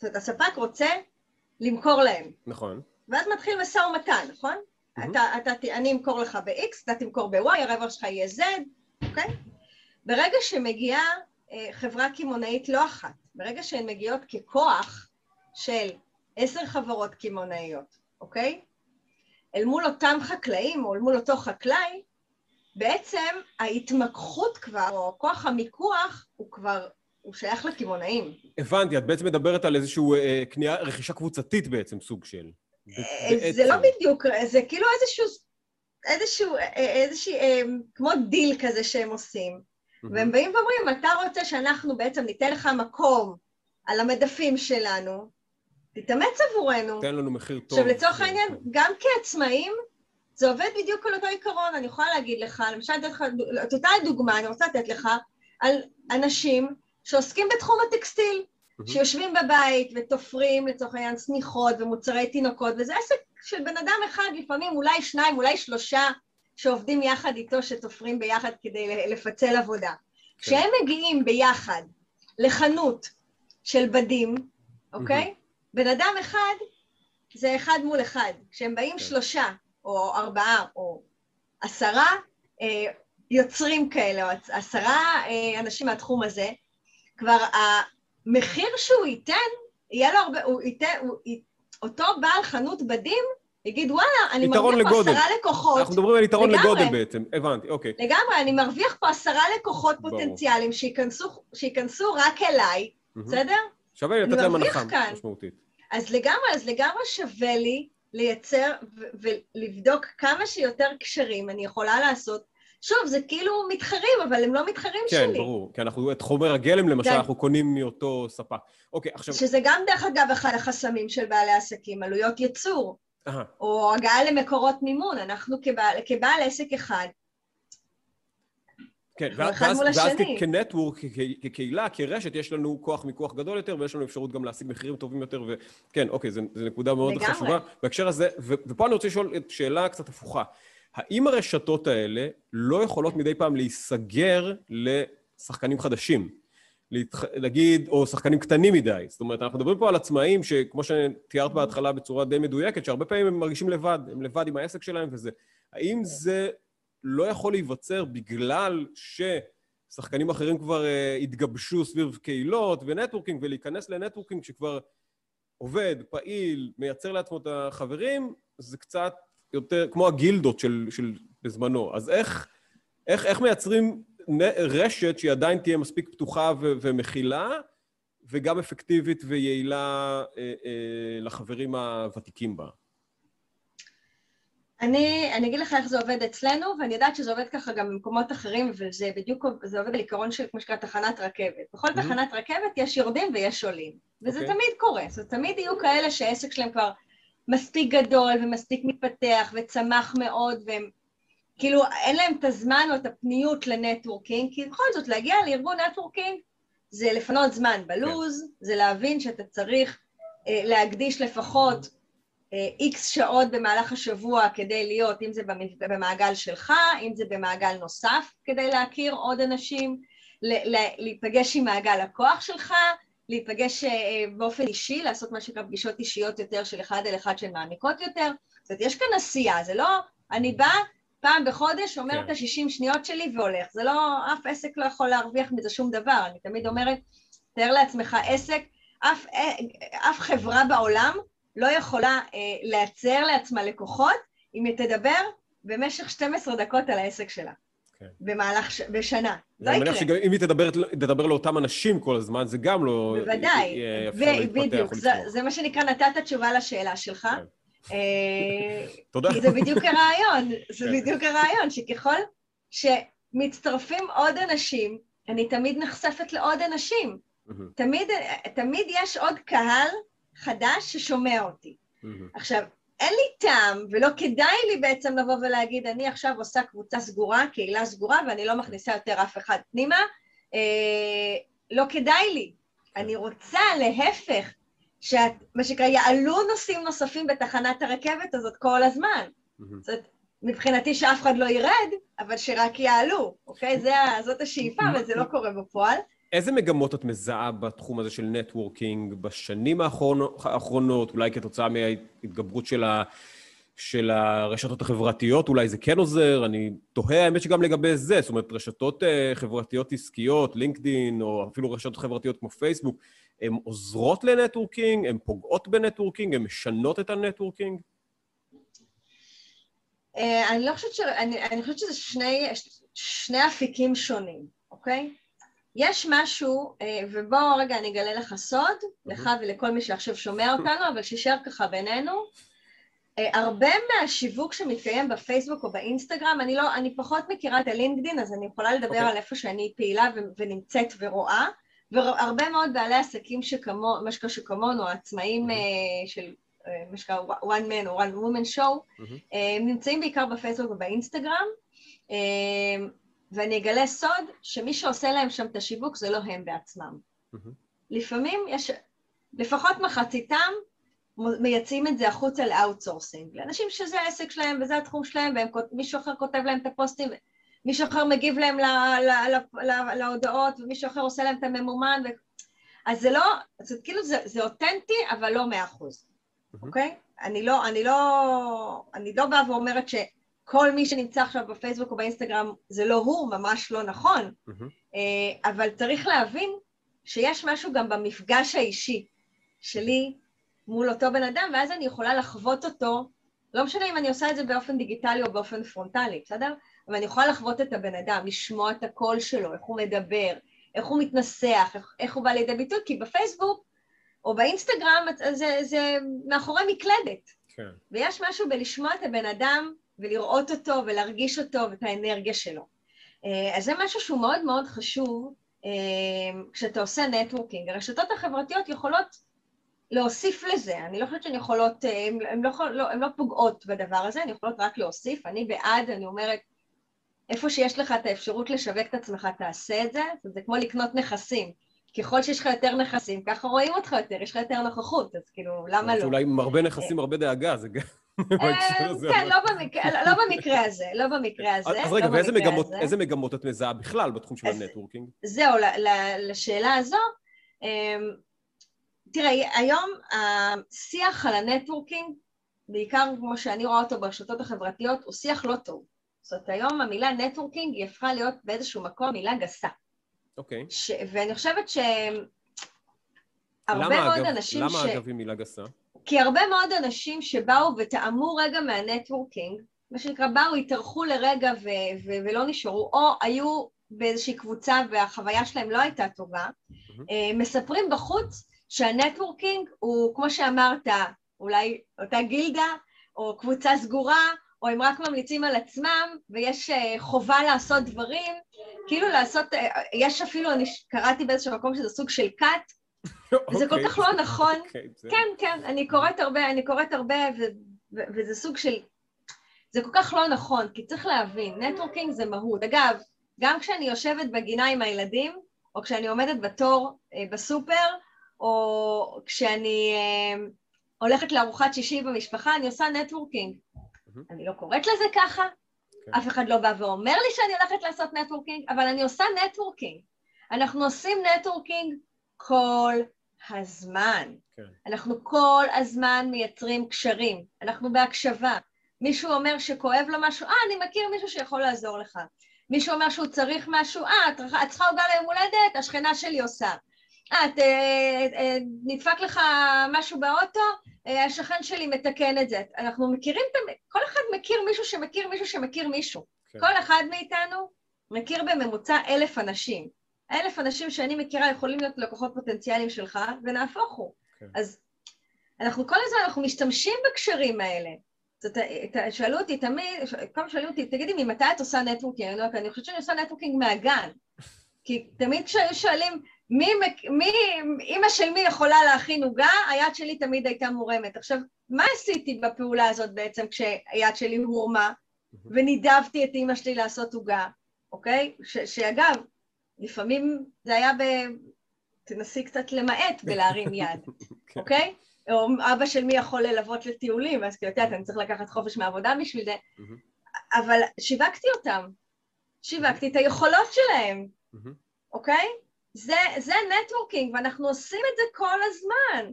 זאת אומרת, הספק רוצה למכור להם. נכון. ואז מתחיל משא ומתן, נכון? Mm-hmm. אתה, אתה, אני אמכור לך ב-X, אתה תמכור ב-Y, הרווח שלך יהיה Z, אוקיי? ברגע שמגיעה אה, חברה קמעונאית לא אחת, ברגע שהן מגיעות ככוח של עשר חברות קמעונאיות, אוקיי? אל מול אותם חקלאים או אל מול אותו חקלאי, בעצם ההתמקחות כבר, או כוח המיקוח, הוא כבר, הוא שייך לקמעונאים. הבנתי, את בעצם מדברת על איזושהי אה, קנייה, רכישה קבוצתית בעצם, סוג של. אה, זה לא בדיוק, זה כאילו איזשהו, איזשהו, אה, איזושהי, אה, כמו דיל כזה שהם עושים. והם באים ואומרים, אתה רוצה שאנחנו בעצם ניתן לך מקום על המדפים שלנו, תתאמץ עבורנו. תן לנו מחיר טוב. עכשיו, לצורך העניין, גם כעצמאים, זה עובד בדיוק על אותו עיקרון. אני יכולה להגיד לך, למשל, את אותה דוגמה, אני רוצה לתת לך, על אנשים שעוסקים בתחום הטקסטיל. שיושבים בבית ותופרים לצורך העניין שמיכות ומוצרי תינוקות, וזה עסק של בן אדם אחד, לפעמים אולי שניים, אולי שלושה, שעובדים יחד איתו, שתופרים ביחד כדי לפצל עבודה. כן. כשהם מגיעים ביחד לחנות של בדים, אוקיי? בן אדם אחד זה אחד מול אחד. כשהם באים כן. שלושה, או ארבעה, או עשרה אה, יוצרים כאלה, או עשרה אה, אנשים מהתחום הזה, כבר המחיר שהוא ייתן, יהיה לו הרבה, הוא ייתן, הוא, אותו בעל חנות בדים יגיד, וואלה, אני מרוויח פה עשרה לקוחות. אנחנו מדברים על יתרון לגמרי. לגודל בעצם, הבנתי, אוקיי. לגמרי, אני מרוויח פה עשרה לקוחות ברור. פוטנציאליים שייכנסו, שייכנסו רק אליי, mm-hmm. בסדר? שווה לי לתת להם הנחה משמעותית. אז לגמרי, אז לגמרי שווה לי לייצר ולבדוק כמה שיותר קשרים אני יכולה לעשות שוב, זה כאילו מתחרים, אבל הם לא מתחרים כן, שלי. כן, ברור. כי אנחנו, את חומר הגלם, למשל, זה... אנחנו קונים מאותו ספק. אוקיי, עכשיו... שזה גם, דרך אגב, אחד החסמים של בעלי עסקים, עלויות ייצור. Aha. או הגעה למקורות מימון. אנחנו כבעל, כבעל עסק אחד, כן, ואז, ואז כנטוורק, כקהילה, כרשת, יש לנו כוח מיקוח גדול יותר, ויש לנו אפשרות גם להשיג מחירים טובים יותר, וכן, אוקיי, זו נקודה מאוד לגמרי. חשובה. בהקשר הזה, ופה אני רוצה לשאול שאלה קצת הפוכה. האם הרשתות האלה לא יכולות מדי פעם להיסגר לשחקנים חדשים? להתח... להגיד, או שחקנים קטנים מדי. זאת אומרת, אנחנו מדברים פה על עצמאים שכמו שתיארת בהתחלה בצורה די מדויקת, שהרבה פעמים הם מרגישים לבד, הם לבד עם העסק שלהם וזה. האם זה לא יכול להיווצר בגלל ששחקנים אחרים כבר uh, התגבשו סביב קהילות ונטוורקינג, ולהיכנס לנטוורקינג שכבר עובד, פעיל, מייצר לעצמו את החברים, זה קצת יותר כמו הגילדות של, של בזמנו. אז איך, איך, איך מייצרים רשת שהיא עדיין תהיה מספיק פתוחה ו- ומכילה, וגם אפקטיבית ויעילה אה, אה, לחברים הוותיקים בה? אני, אני אגיד לך איך זה עובד אצלנו, ואני יודעת שזה עובד ככה גם במקומות אחרים, וזה בדיוק, זה עובד על עיקרון של כמו שקרה תחנת רכבת. בכל mm-hmm. תחנת רכבת יש יורדים ויש עולים, וזה okay. אוקיי. תמיד קורה. זאת תמיד יהיו כאלה שהעסק שלהם כבר מספיק גדול ומספיק מתפתח וצמח מאוד, והם כאילו אין להם את הזמן או את הפניות לנטוורקינג, כי בכל זאת להגיע לארגון נטוורקינג זה לפנות זמן בלוז, כן. זה להבין שאתה צריך אה, להקדיש לפחות איקס אה, שעות במהלך השבוע כדי להיות, אם זה במעגל שלך, אם זה במעגל נוסף כדי להכיר עוד אנשים, להיפגש עם מעגל הכוח שלך, להיפגש אה, באופן אישי, לעשות מה שנקרא פגישות אישיות יותר של אחד אל אחד שהן מעמיקות יותר. זאת אומרת, יש כאן עשייה, זה לא, אני באה פעם בחודש, אומרת כן. את השישים שניות שלי והולך. זה לא, אף עסק לא יכול להרוויח מזה שום דבר. אני תמיד אומרת, תאר לעצמך עסק, אף, אה, אף חברה בעולם לא יכולה אה, לייצר לעצמה לקוחות אם היא תדבר במשך 12 דקות על העסק שלה. כן. במהלך, ש... בשנה. לא יקרה. אני מניח שאם היא תדבר, תדבר לאותם אנשים כל הזמן, זה גם לא... בוודאי, בדיוק, זה, זה מה שנקרא, נתת תשובה לשאלה שלך. כן. אה, *laughs* תודה. כי זה בדיוק הרעיון, זה כן. בדיוק הרעיון, שככל שמצטרפים עוד אנשים, אני תמיד נחשפת לעוד אנשים. תמיד, תמיד יש עוד קהל חדש ששומע אותי. עכשיו, אין לי טעם ולא כדאי לי בעצם לבוא ולהגיד, אני עכשיו עושה קבוצה סגורה, קהילה סגורה, ואני לא מכניסה יותר אף אחד פנימה. אה, לא כדאי לי, אני רוצה להפך, שאת, מה שנקרא, יעלו נוסעים נוספים בתחנת הרכבת הזאת כל הזמן. זאת אומרת, מבחינתי שאף אחד לא ירד, אבל שרק יעלו, אוקיי? זה, זאת השאיפה, אבל זה לא קורה בפועל. איזה מגמות את מזהה בתחום הזה של נטוורקינג בשנים האחרונות, אולי כתוצאה מההתגברות של, ה, של הרשתות החברתיות, אולי זה כן עוזר? אני תוהה, האמת שגם לגבי זה, זאת אומרת, רשתות uh, חברתיות עסקיות, לינקדין, או אפילו רשתות חברתיות כמו פייסבוק, הן עוזרות לנטוורקינג, הן פוגעות בנטוורקינג, הן משנות את הנטוורקינג? אה, אני לא חושבת ש... אני, אני חושבת שזה שני, שני אפיקים שונים, אוקיי? יש משהו, אה, ובוא רגע אני אגלה לך סוד, לך ולכל מי שעכשיו שומע אותנו, אבל שישאר ככה בינינו. אה, הרבה מהשיווק שמתקיים בפייסבוק או באינסטגרם, אני לא, אני פחות מכירה את הלינקדין, אז אני יכולה לדבר okay. אוקיי. על איפה שאני פעילה ונמצאת ורואה, והרבה מאוד בעלי עסקים שכמו, משקה שכמונו, עצמאים mm-hmm. של מה שנקרא one man או one woman show, mm-hmm. נמצאים בעיקר בפייסבוק ובאינסטגרם, ואני אגלה סוד שמי שעושה להם שם את השיווק זה לא הם בעצמם. Mm-hmm. לפעמים יש, לפחות מחציתם מייצאים את זה החוצה לאאוטסורסינג, לאנשים שזה העסק שלהם וזה התחום שלהם, ומישהו אחר כותב להם את הפוסטים, מישהו אחר מגיב להם ל, ל, ל, ל, להודעות, ומישהו אחר עושה להם את הממומן, ו... אז זה לא, זה כאילו זה, זה אותנטי, אבל לא מאה אחוז, אוקיי? אני לא, אני לא, אני לא באה ואומרת ש... כל מי שנמצא עכשיו בפייסבוק או באינסטגרם זה לא הוא, ממש לא נכון, mm-hmm. אבל צריך להבין שיש משהו גם במפגש האישי שלי מול אותו בן אדם, ואז אני יכולה לחוות אותו, לא משנה אם אני עושה את זה באופן דיגיטלי או באופן פרונטלי, בסדר? אבל אני יכולה לחוות את הבן אדם, לשמוע את הקול שלו, איך הוא מדבר, איך הוא מתנסח, איך, איך הוא בא לידי ביטוי, כי בפייסבוק או באינסטגרם זה, זה מאחורי מקלדת. כן. ויש משהו בלשמוע את הבן אדם ולראות אותו ולהרגיש אותו ואת האנרגיה שלו. אה, אז זה משהו שהוא מאוד מאוד חשוב אה, כשאתה עושה נטוורקינג. הרשתות החברתיות יכולות להוסיף לזה, אני לא חושבת שהן יכולות, הן לא, לא, לא פוגעות בדבר הזה, הן יכולות רק להוסיף, אני בעד, אני אומרת, איפה שיש לך את האפשרות לשווק את עצמך, תעשה את זה, זה כמו לקנות נכסים. ככל שיש לך יותר נכסים, ככה רואים אותך יותר, יש לך יותר נוכחות, אז כאילו, למה לא? אולי עם הרבה נכסים, הרבה דאגה, זה גם... *laughs* אה, כן, לא, לא במקרה הזה, לא במקרה הזה. אז לא רגע, ואיזה מגמות את מזהה בכלל בתחום של הנטוורקינג? זהו, לשאלה הזו, אמ, תראה, היום השיח על הנטוורקינג, בעיקר כמו שאני רואה אותו ברשתות החברתיות, הוא שיח לא טוב. זאת אומרת, היום המילה נטוורקינג היא הפכה להיות באיזשהו מקום מילה גסה. אוקיי. ואני חושבת ש... הרבה מאוד אנשים ש... למה אגב היא מילה גסה? כי הרבה מאוד אנשים שבאו וטעמו רגע מהנטוורקינג, מה שנקרא, באו, התארחו לרגע ו- ו- ולא נשארו, או היו באיזושהי קבוצה והחוויה שלהם לא הייתה טובה, mm-hmm. מספרים בחוץ שהנטוורקינג הוא, כמו שאמרת, אולי אותה גילדה, או קבוצה סגורה, או הם רק ממליצים על עצמם, ויש אה, חובה לעשות דברים, כאילו לעשות, אה, יש אפילו, אני קראתי באיזשהו מקום שזה סוג של כת, וזה כל כך לא *laughs* אוקיי. נכון. אוקיי, כן, כן, אני קוראת הרבה, אני קוראת הרבה, וזה סוג של... זה כל כך לא נכון, כי צריך להבין, נטוורקינג זה מהות. אגב, גם כשאני יושבת בגינה עם הילדים, או כשאני עומדת בתור אה, בסופר, או כשאני אה, הולכת לארוחת שישי במשפחה, אני עושה נטוורקינג. אני לא קוראת לזה ככה, כן. אף אחד לא בא ואומר לי שאני הולכת לעשות נטוורקינג, אבל אני עושה נטוורקינג. אנחנו עושים נטוורקינג כל הזמן. כן. אנחנו כל הזמן מייצרים קשרים, אנחנו בהקשבה. מישהו אומר שכואב לו משהו, אה, אני מכיר מישהו שיכול לעזור לך. מישהו אומר שהוא צריך משהו, אה, את, את צריכה עוגה ליום הולדת, השכנה שלי עושה. אה, את, אה, אה, נדפק לך משהו באוטו, אה, השכן שלי מתקן את זה. אנחנו מכירים, כל אחד מכיר מישהו שמכיר מישהו שמכיר מישהו. כן. כל אחד מאיתנו מכיר בממוצע אלף אנשים. האלף אנשים שאני מכירה יכולים להיות לקוחות פוטנציאליים שלך, ונהפוך הוא. כן. אז אנחנו כל הזמן, אנחנו משתמשים בקשרים האלה. זאת, שאלו אותי תמיד, פעם שאלו אותי, תגידי, ממתי את עושה networking? אני אני חושבת שאני עושה networking מהגן. כי תמיד כשהיו שואלים, מי, מי, אימא של מי יכולה להכין עוגה, היד שלי תמיד הייתה מורמת. עכשיו, מה עשיתי בפעולה הזאת בעצם כשהיד שלי הורמה, ונידבתי את אימא שלי לעשות עוגה, אוקיי? ש, שאגב, לפעמים זה היה ב... תנסי קצת למעט ולהרים *laughs* יד, כן. אוקיי? או אבא של מי יכול ללוות לטיולים, אז כאילו, את יודעת, אני צריך לקחת חופש מהעבודה בשביל זה. אבל שיווקתי אותם. שיווקתי את היכולות שלהם, אוקיי? זה, זה נטוורקינג, ואנחנו עושים את זה כל הזמן.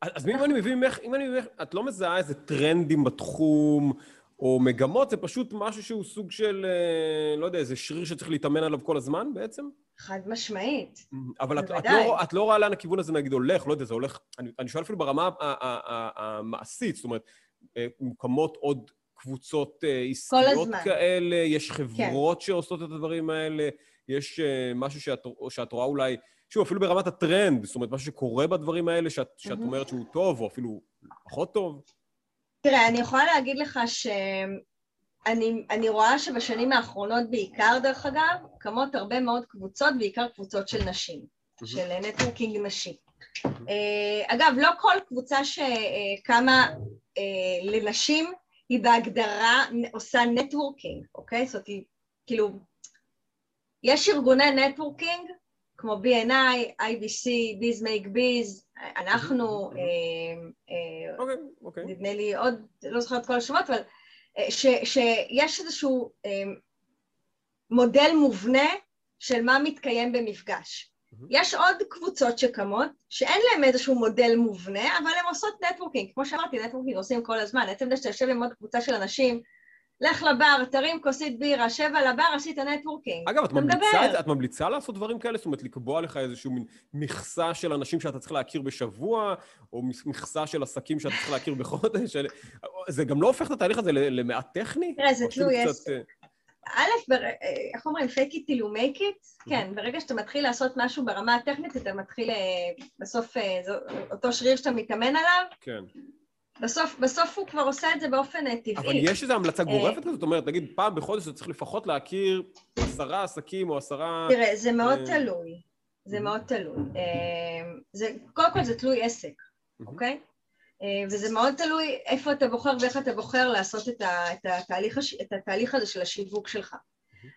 אז אם אני מבין ממך, אם אני מבין ממך, את לא מזהה איזה טרנדים בתחום, או מגמות, זה פשוט משהו שהוא סוג של, אה, לא יודע, איזה שריר שצריך להתאמן עליו כל הזמן בעצם? חד משמעית. אבל את, את, לא, את לא רואה לאן הכיוון הזה נגיד הולך, לא יודע, זה הולך... אני, אני שואל אפילו ברמה המעשית, זאת אומרת, אה, מוקמות עוד קבוצות אה, עסקיות כאלה, יש. חברות כן. שעושות את הדברים האלה, יש משהו שאת, שאת רואה אולי, שוב, אפילו ברמת הטרנד, זאת אומרת, משהו שקורה בדברים האלה, שאת, שאת אומרת שהוא טוב, או אפילו פחות טוב? תראה, אני יכולה להגיד לך שאני רואה שבשנים האחרונות בעיקר, דרך אגב, קמות הרבה מאוד קבוצות, בעיקר קבוצות של נשים, mm-hmm. של נטוורקינג נשי. Mm-hmm. אגב, לא כל קבוצה שקמה אה, לנשים היא בהגדרה עושה networking, אוקיי? זאת אומרת, כאילו, יש ארגוני networking כמו BNI, IBC, Biz Make Biz, אנחנו, אה, אה, אוקיי, אוקיי. נדמה לי עוד, לא זוכרת כל השמות, אבל אה, שיש איזשהו מודל מובנה של מה מתקיים במפגש. יש עוד קבוצות שקמות, שאין להן איזשהו מודל מובנה, אבל הן עושות networking. כמו שאמרתי, networking עושים כל הזמן. עצם זה שאתה יושב עם עוד קבוצה של אנשים לך לבר, תרים כוסית בירה, שב על הבר, עשית networking. אגב, את ממליצה, את ממליצה לעשות דברים כאלה? זאת אומרת, לקבוע לך איזושהי מכסה של אנשים שאתה צריך להכיר בשבוע, או מכסה של עסקים שאתה צריך להכיר בחודש? זה גם לא הופך את התהליך הזה למעט טכני? תראה, זה תלוי, יש... אה, א', איך אומרים, fake it till you make it? כן, ברגע שאתה מתחיל לעשות משהו ברמה הטכנית, אתה מתחיל אה, בסוף, אה, אותו שריר שאתה מתאמן עליו, כן. בסוף, בסוף הוא כבר עושה את זה באופן אה, טבעי. אבל יש איזו המלצה גורפת כזאת? זאת אומרת, נגיד פעם בחודש אתה צריך לפחות להכיר עשרה עסקים או עשרה... תראה, זה מאוד אה, תלוי. זה מאוד תלוי. אה, זה, קודם כל זה תלוי עסק, אוקיי? וזה מאוד תלוי איפה אתה בוחר ואיך אתה בוחר לעשות את, ה, את, התהליך, את התהליך הזה של השיווק שלך.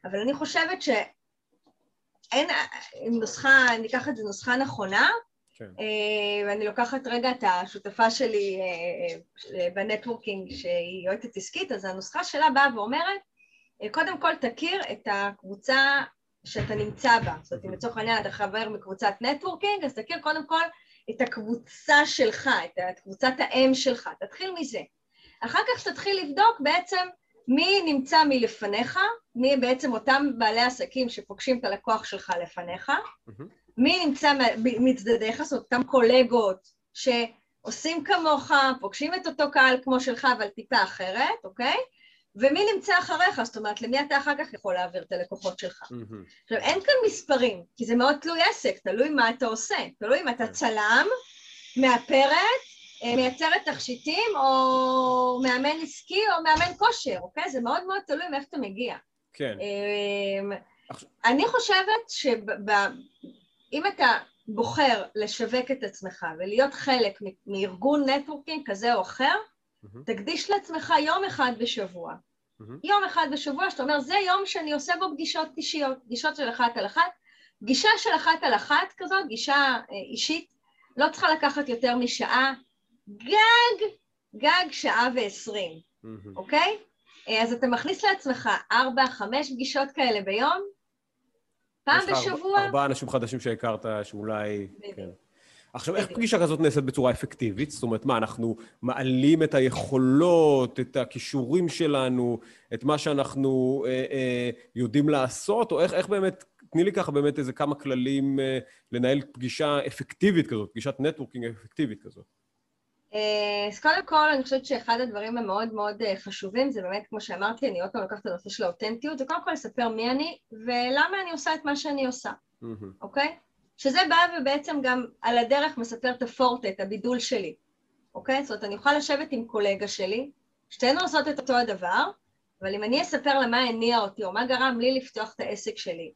אבל אני חושבת שאין נוסחה, אני אקח את זה נוסחה נכונה, כן. אה, ואני לוקחת רגע את השותפה שלי אה, אה, ב networking שהיא יועצת עסקית, אז הנוסחה שלה באה ואומרת, קודם כל תכיר את הקבוצה שאתה נמצא בה. זאת אומרת, אם לצורך העניין אתה חבר מקבוצת networking, אז תכיר קודם כל את הקבוצה שלך, את קבוצת האם שלך, תתחיל מזה. אחר כך תתחיל לבדוק בעצם מי נמצא מלפניך, מי בעצם אותם בעלי עסקים שפוגשים את הלקוח שלך לפניך, mm-hmm. מי נמצא מצדדיך, זאת אותם קולגות שעושים כמוך, פוגשים את אותו קהל כמו שלך, אבל טיפה אחרת, אוקיי? ומי נמצא אחריך, זאת אומרת, למי אתה אחר כך יכול להעביר את הלקוחות שלך. עכשיו, אין כאן מספרים, כי זה מאוד תלוי עסק, תלוי מה אתה עושה, תלוי אם אתה כן. צלם, מאפרת, אה, מייצרת תכשיטים, או מאמן עסקי, או מאמן כושר, אוקיי? זה מאוד מאוד תלוי מאיפה אתה מגיע. כן. אמ, אני חושבת שב... אם אתה בוחר לשווק את עצמך ולהיות חלק מארגון נטוורקינג כזה או אחר, mm-hmm. תקדיש לעצמך יום אחד בשבוע. Mm-hmm. יום אחד בשבוע שאתה אומר, זה יום שאני עושה בו פגישות אישיות, פגישות של אחת על אחת. פגישה של אחת על אחת כזאת, גישה אה, אישית, לא צריכה לקחת יותר משעה, גג, גג שעה ועשרים, mm-hmm. אוקיי? אה, אז אתה מכניס לעצמך ארבע, חמש פגישות כאלה ביום, פעם בשבוע. ארבעה אנשים חדשים שהכרת, שאולי... כן. עכשיו, איך פגישה כזאת נעשית בצורה אפקטיבית? זאת אומרת, מה, אנחנו מעלים את היכולות, את הכישורים שלנו, את מה שאנחנו אה, אה, יודעים לעשות, או איך, איך באמת, תני לי ככה באמת איזה כמה כללים אה, לנהל פגישה אפקטיבית כזאת, פגישת נטוורקינג אפקטיבית כזאת. אה, אז קודם כל אני חושבת שאחד הדברים המאוד מאוד אה, חשובים זה באמת כמו שאמרתי, אני עוד פעם לוקחת את הנושא של האותנטיות, זה קודם כל לספר מי אני ולמה אני עושה את מה שאני עושה, אוקיי? שזה בא ובעצם גם על הדרך מספר את הפורטה, את הבידול שלי, אוקיי? זאת אומרת אני יכולה לשבת עם קולגה שלי, שתינו עושות את אותו הדבר, אבל אם אני אספר לה מה הניע אותי או מה גרם לי לפתוח את העסק שלי,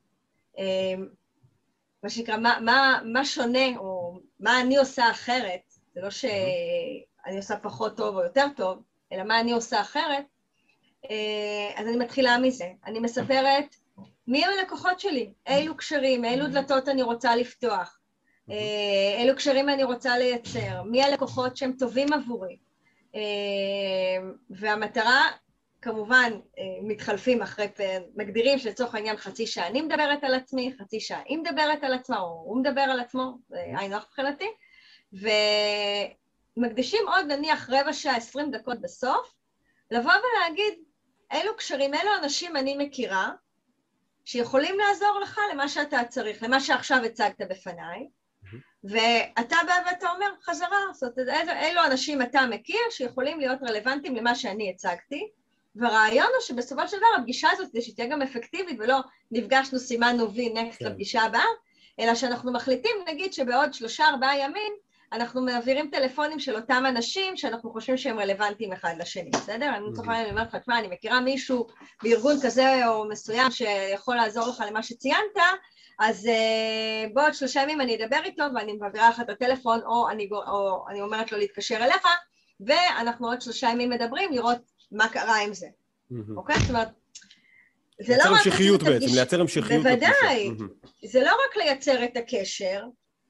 אה, מה שנקרא, מה, מה, מה שונה או מה אני עושה אחרת, זה לא שאני עושה פחות טוב או יותר טוב, אלא מה אני עושה אחרת, אה, אז אני מתחילה מזה. אני מספרת מי הם הלקוחות שלי, אילו קשרים, אילו דלתות אני רוצה לפתוח, אה, אילו קשרים אני רוצה לייצר, מי הלקוחות שהם טובים עבורי. אה, והמטרה, כמובן, מתחלפים אחרי, מגדירים שלצורך העניין חצי שעה אני מדברת על עצמי, חצי שעה היא מדברת על עצמה, או הוא מדבר על עצמו, זה היינו הך מבחינתי, ומקדישים עוד נניח רבע שעה, עשרים דקות בסוף, לבוא ולהגיד, אילו קשרים, אילו אנשים אני מכירה, שיכולים לעזור לך למה שאתה צריך, למה שעכשיו הצגת בפניי, ואתה בא ואתה אומר חזרה, זאת אומרת, אילו אנשים אתה מכיר שיכולים להיות רלוונטיים למה שאני הצגתי, והרעיון הוא שבסופו של דבר הפגישה הזאת, כדי שתהיה גם אפקטיבית ולא נפגשנו, סימנו וי נקסט כן. לפגישה הבאה, אלא שאנחנו מחליטים, נגיד שבעוד שלושה ארבעה ימים אנחנו מעבירים טלפונים של אותם אנשים שאנחנו חושבים שהם רלוונטיים אחד לשני, בסדר? אני לצורך העניין אומרת לך, תשמע, אני מכירה מישהו בארגון כזה או מסוים שיכול לעזור לך למה שציינת, אז uh, בעוד שלושה ימים אני אדבר איתו ואני מעבירה לך את הטלפון או אני, או אני אומרת לו להתקשר אליך ואנחנו עוד שלושה ימים מדברים לראות מה קרה עם זה, אוקיי? זאת אומרת, זה לא רק... לייצר המשכיות בעצם, לייצר המשכיות. בוודאי. זה לא רק לייצר את הקשר,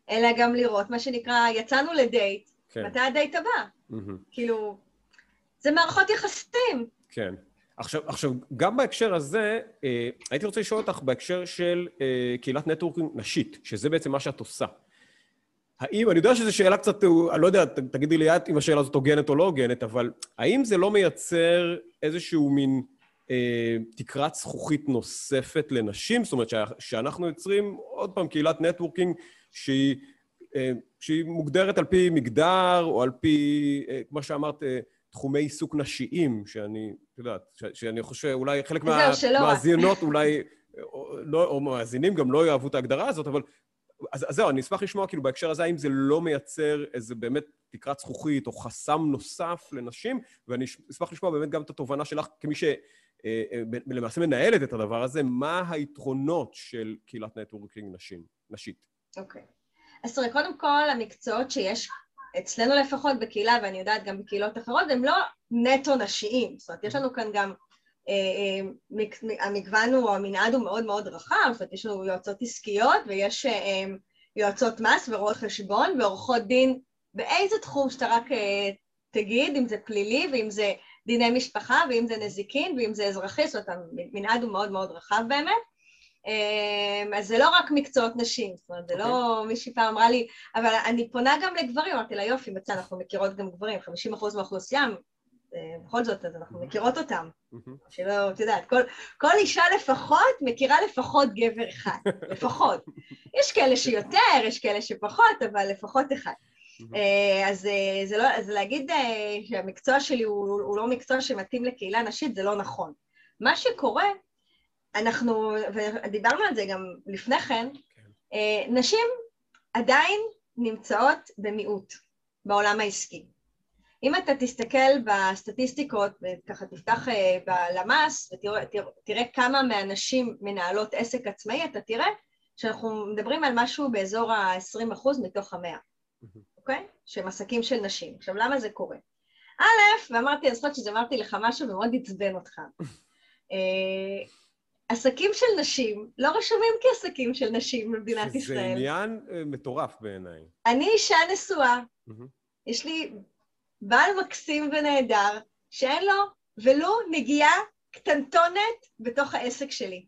אלא גם לראות מה שנקרא, יצאנו לדייט, כן. מתי הדייט הבא? כאילו, זה מערכות יחסים. כן. עכשיו, עכשיו, גם בהקשר הזה, אה, הייתי רוצה לשאול אותך בהקשר של אה, קהילת networking נשית, שזה בעצם מה שאת עושה. האם, אני יודע שזו שאלה קצת, אני לא יודע, תגידי לי את אם השאלה הזאת הוגנת או לא הוגנת, אבל האם זה לא מייצר איזשהו מין אה, תקרת זכוכית נוספת לנשים? זאת אומרת, שאנחנו יוצרים עוד פעם קהילת networking שהיא, אה, שהיא מוגדרת על פי מגדר, או על פי, אה, כמו שאמרת, אה, תחומי עיסוק נשיים, שאני, את יודעת, שאני חושב שאולי חלק מהמאזינות אולי, או, לא, או מאזינים גם לא יאהבו את ההגדרה הזאת, אבל... אז, אז זהו, אני אשמח לשמוע, כאילו, בהקשר הזה, האם זה לא מייצר איזה באמת תקרת זכוכית או חסם נוסף לנשים, ואני אשמח לשמוע באמת גם את התובנה שלך כמי שלמעשה מנהלת את הדבר הזה, מה היתרונות של קהילת נטוורקינג נשים, נשית. אוקיי. אז תראה, קודם כל, המקצועות שיש אצלנו לפחות בקהילה, ואני יודעת גם בקהילות אחרות, הם לא נטו נשיים. זאת אומרת, יש לנו כאן גם, אה, אה, המגוון הוא, המנעד הוא מאוד מאוד רחב, זאת אומרת, יש לנו יועצות עסקיות ויש אה, יועצות מס ורואות חשבון ועורכות דין באיזה תחום שאתה רק תגיד, אם זה פלילי ואם זה דיני משפחה ואם זה נזיקין ואם זה אזרחי, זאת אומרת, המנעד הוא מאוד מאוד רחב באמת. אמ, אז זה לא רק מקצועות נשים, זאת אומרת, זה. לא, אוקיי. מישהי פעם אמרה לי, אבל אני פונה גם לגברים, אמרתי לה יופי, מצא, אנחנו מכירות גם גברים, 50% מהאוכלוסייה, אה, בכל זאת, אז אנחנו מכירות אותם. שלא, את יודעת, כל, כל אישה לפחות מכירה לפחות גבר אחד, *laughs* לפחות. יש כאלה שיותר, יש כאלה שפחות, אבל לפחות אחד. אה, אז, אה, זה לא, אז להגיד שהמקצוע שלי הוא, הוא לא מקצוע שמתאים לקהילה נשית, זה לא נכון. מה שקורה אנחנו, ודיברנו על זה גם לפני כן, כן. אה, נשים עדיין נמצאות במיעוט בעולם העסקי. אם אתה תסתכל בסטטיסטיקות, וככה תפתח אה, בלמ"ס ותראה כמה מהנשים מנהלות עסק עצמאי, אתה תראה שאנחנו מדברים על משהו באזור ה-20% מתוך המאה, אוקיי? שהם עסקים של נשים. עכשיו, למה זה קורה? א', ואמרתי, אני זוכרת שזה אמרתי לך משהו ומאוד עצבן אותך. *laughs* אה, עסקים של נשים לא רשומים כעסקים של נשים במדינת ישראל. זה עניין uh, מטורף בעיניי. אני אישה נשואה. יש לי בעל מקסים ונהדר, שאין לו ולו נגיעה קטנטונת בתוך העסק שלי.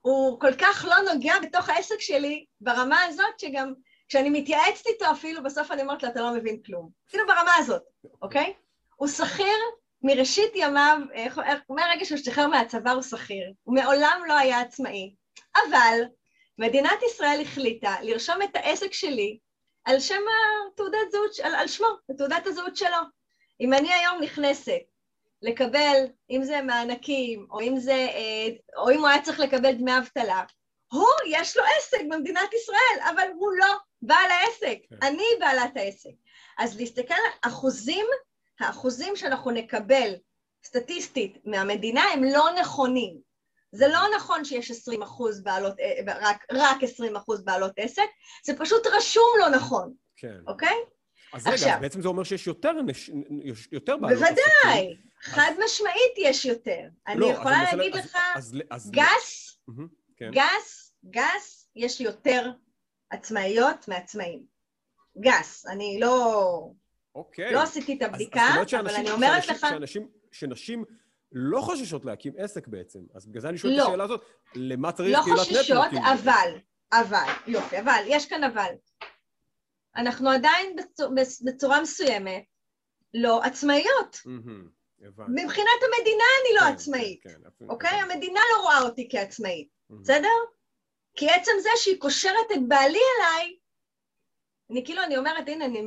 הוא כל כך לא נוגע בתוך העסק שלי ברמה הזאת שגם כשאני מתייעצת איתו אפילו, בסוף אני אומרת לו, אתה לא מבין כלום. אפילו ברמה הזאת, אוקיי? הוא שכיר מראשית ימיו, מהרגע שהוא השתחרר מהצבא הוא שכיר, הוא מעולם לא היה עצמאי, אבל מדינת ישראל החליטה לרשום את העסק שלי על שם התעודת זהות, על, על שמו, בתעודת הזהות שלו. אם אני היום נכנסת לקבל, אם זה מענקים, או אם זה, אה, או אם הוא היה צריך לקבל דמי אבטלה, הוא, יש לו עסק במדינת ישראל, אבל הוא לא בעל העסק, כן. אני בעלת העסק. אז להסתכל על אחוזים האחוזים שאנחנו נקבל סטטיסטית מהמדינה הם לא נכונים. זה לא נכון שיש 20 אחוז בעלות, אה, רק, רק 20 אחוז בעלות עסק, זה פשוט רשום לא נכון, כן. אוקיי? אז רגע, עכשיו, אז בעצם זה אומר שיש יותר, נש... יותר בעלות עסקים. בוודאי, חד משמעית יש יותר. אני לא, יכולה להגיד אז, לך, אז, אז, גס, אז... כן. גס, גס, יש יותר עצמאיות מעצמאים. גס, אני לא... אוקיי. לא עשיתי את הבדיקה, אז, אז אבל אני אומרת שאנשים, לך... שאנשים, שנשים לא חוששות להקים עסק בעצם, אז בגלל זה אני שואל לא. את השאלה הזאת, למה צריך לא קהילת חוששות, נטוורקינג? אבל, אבל, יופי, אבל, יש כאן אבל. אנחנו עדיין בצורה, בצורה מסוימת לא עצמאיות. מהמם, הבנתי. מבחינת המדינה אני לא כן, עצמאית, כן, כן, אוקיי? הבנתי. המדינה לא רואה אותי כעצמאית, מהמם. בסדר? כי עצם זה שהיא קושרת את בעלי אליי, אני כאילו, אני אומרת, הנה, אני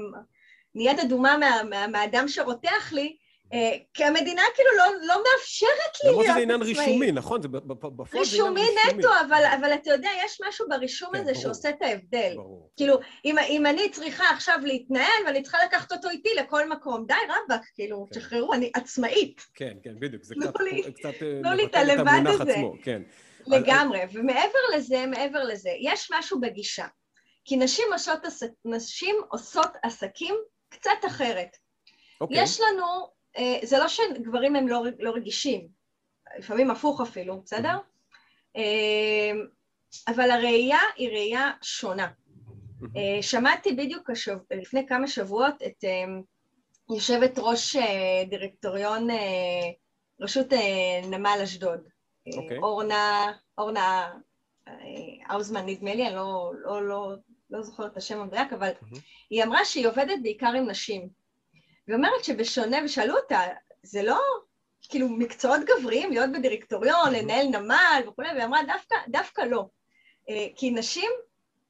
נהיית אדומה מה, מה, מהאדם שרותח לי, אה, כי המדינה כאילו לא, לא מאפשרת לי למרות להיות שזה עניין עצמאית. רישומי, נכון? זה בפועל זה עניין רישומי רישומי. נטו, אבל, אבל אתה יודע, יש משהו ברישום כן, הזה ברור. שעושה את ההבדל. ברור. כאילו, אם, אם אני צריכה עכשיו להתנהל ואני צריכה לקחת אותו איתי לכל מקום, די רבאק, כאילו, כן. תשחררו, אני עצמאית כן, כן, בדיוק. זה תנו קצת לי- קצת, אה, את מבטל הלבד המונח הזה. עצמו, כן. לגמרי. ומעבר לזה, מעבר לזה, יש משהו בגישה. כי נשים עושות. נשים עושות עסקים קצת אחרת. אוקיי. יש לנו, אה, זה לא שגברים הם לא, לא רגישים, לפעמים הפוך אפילו, בסדר? אה, אבל הראייה היא ראייה שונה. אה, שמעתי בדיוק השב... לפני כמה שבועות את יושבת ראש דירקטוריון רשות נמל אשדוד. אה, אוקיי. אורנה, אורנה האוזמן נדמה לי, אני לא, לא, לא, לא זוכרת את השם המדויק, אבל מהמם. היא אמרה שהיא עובדת בעיקר עם נשים. והיא אומרת שבשונה, ושאלו אותה, זה לא כאילו מקצועות גבריים, להיות בדירקטוריון, לנהל נמל וכולי, והיא אמרה דווקא, דווקא לא. אה, כי נשים,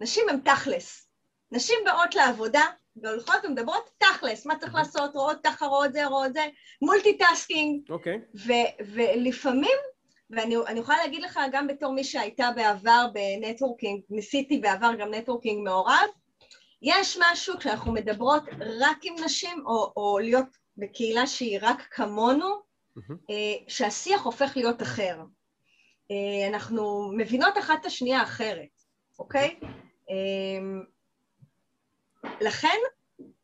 נשים הן תכלס. נשים באות לעבודה והולכות ומדברות תכלס, מה צריך לעשות, רואות רואות זה, רואות זה, multitasking, אוקיי. ו- ולפעמים, ואני אני יכולה להגיד לך גם בתור מי שהייתה בעבר ב networking, ניסיתי בעבר גם networking מעורב, יש משהו כשאנחנו מדברות רק עם נשים, או, או להיות בקהילה שהיא רק כמונו. אה, שהשיח הופך להיות אחר. אה, אנחנו מבינות אחת את השנייה אחרת, אוקיי? אה, לכן,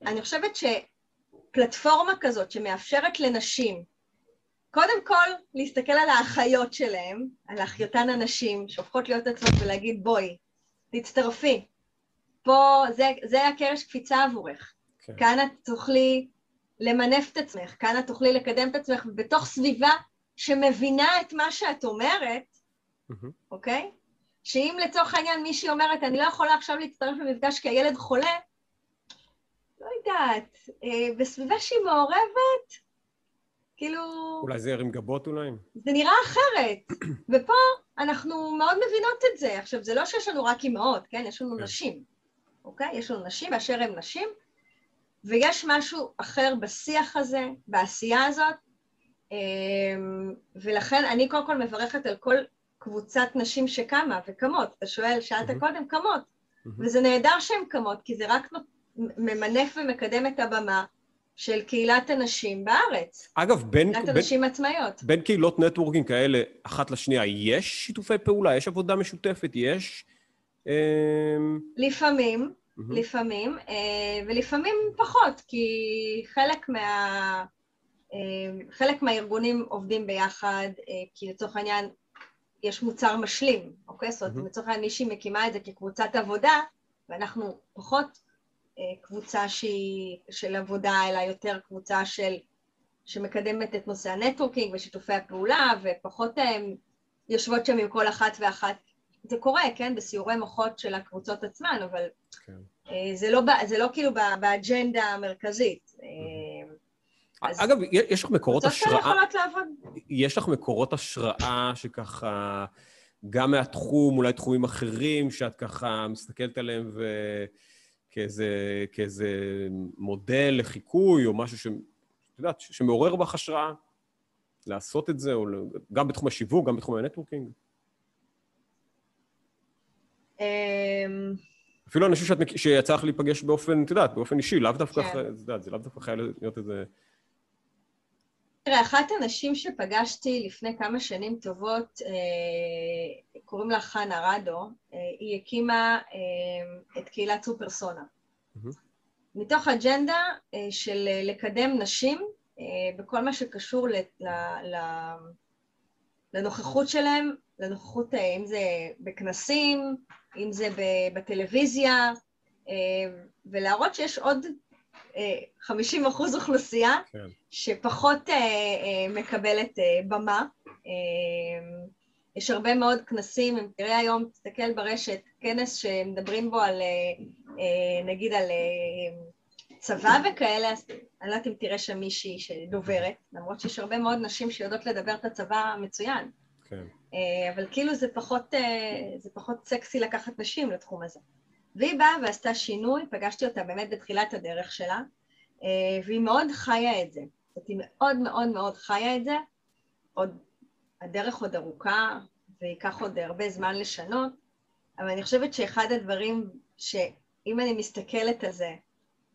אני חושבת שפלטפורמה כזאת שמאפשרת לנשים, קודם כל להסתכל על האחיות שלהם, על אחיותן הנשים שהופכות להיות עצמות ולהגיד בואי, תצטרפי, פה זה, זה הקרש קפיצה עבורך, כן. כאן את תוכלי למנף את עצמך, כאן את תוכלי לקדם את עצמך בתוך סביבה שמבינה את מה שאת אומרת, מהמם. אוקיי? שאם לצורך העניין מישהי אומרת, אני לא יכולה עכשיו להצטרף למפגש כי הילד חולה, לא יודעת, אה, בסביבה שהיא מעורבת, כאילו, אולי זה ירים גבות אולי? זה נראה אחרת. *clears throat* ופה אנחנו מאוד מבינות את זה. עכשיו, זה לא שיש לנו רק אימהות, כן? יש לנו כן. נשים, אוקיי? יש לנו נשים באשר הן נשים, ויש משהו אחר בשיח הזה, בעשייה הזאת, אמ, ולכן אני קודם כל מברכת על כל קבוצת נשים שקמה וקמות. אתה שואל, שאלת. קודם, קמות. וזה נהדר שהן קמות, כי זה רק ממנף ומקדם את הבמה של קהילת הנשים בארץ, אגב, בין, קהילת בין, הנשים עצמאיות. בין קהילות נטוורקינג כאלה, אחת לשנייה, יש שיתופי פעולה? יש עבודה משותפת? יש... אמ, לפעמים, מהמם. לפעמים, אה, ולפעמים פחות, כי חלק מה... אה, חלק מהארגונים עובדים ביחד, אה, כי לצורך העניין יש מוצר משלים, אוקיי? זאת אומרת. לצורך העניין מישהי מקימה את זה כקבוצת עבודה, ואנחנו פחות אה, קבוצה שהיא של עבודה, אלא יותר קבוצה של... שמקדמת את נושא ה networking ושיתופי הפעולה, ופחות אה, יושבות שם עם כל אחת ואחת. זה קורה, כן? בסיורי מוחות של הקבוצות עצמן, אבל כן. אה, זה לא, זה לא כאילו באג'נדה המרכזית. אה, אז- אגב, יש לך מקורות קבוצות כאלה השראה? יכולות לעבוד. יש לך מקורות השראה שככה, גם מהתחום, אולי תחומים אחרים, שאת ככה מסתכלת עליהם וכאיזה כאיזה מודל לחיקוי, או משהו ש... את יודעת, שמעורר בך השראה לעשות את זה, או גם בתחום השיווק, גם בתחום ה networking? אה, אפילו אנשים שאת, שיצא לך להיפגש באופן, את יודעת, באופן אישי, לאו דווקא, כן. את יודעת, זה לאו דווקא חייב להיות איזה... תראה, אחת הנשים שפגשתי לפני כמה שנים טובות, אה, קוראים לה חנה רדו, אה, היא הקימה אה, את קהילת סופרסונה. מתוך אג'נדה של לקדם נשים בכל מה שקשור לנוכחות שלהם, לנוכחות, אם זה בכנסים, אם זה בטלוויזיה, ולהראות שיש עוד 50 אחוז אוכלוסייה כן. שפחות מקבלת במה. יש הרבה מאוד כנסים, אם תראה היום, תסתכל ברשת, כנס שמדברים בו על, נגיד על צבא וכאלה, אז אני לא יודעת אם תראה שם מישהי שדוברת, למרות שיש הרבה מאוד נשים שיודעות לדבר את הצבא מצוין. כן. אה, אבל כאילו זה פחות, אה, זה פחות סקסי לקחת נשים לתחום הזה. והיא באה ועשתה שינוי, פגשתי אותה באמת בתחילת הדרך שלה, אה, והיא מאוד חיה את זה. היא מאוד מאוד מאוד חיה את זה. עוד, הדרך עוד ארוכה, וייקח עוד הרבה זמן לשנות, אבל אני חושבת שאחד הדברים שאם אני מסתכלת על זה,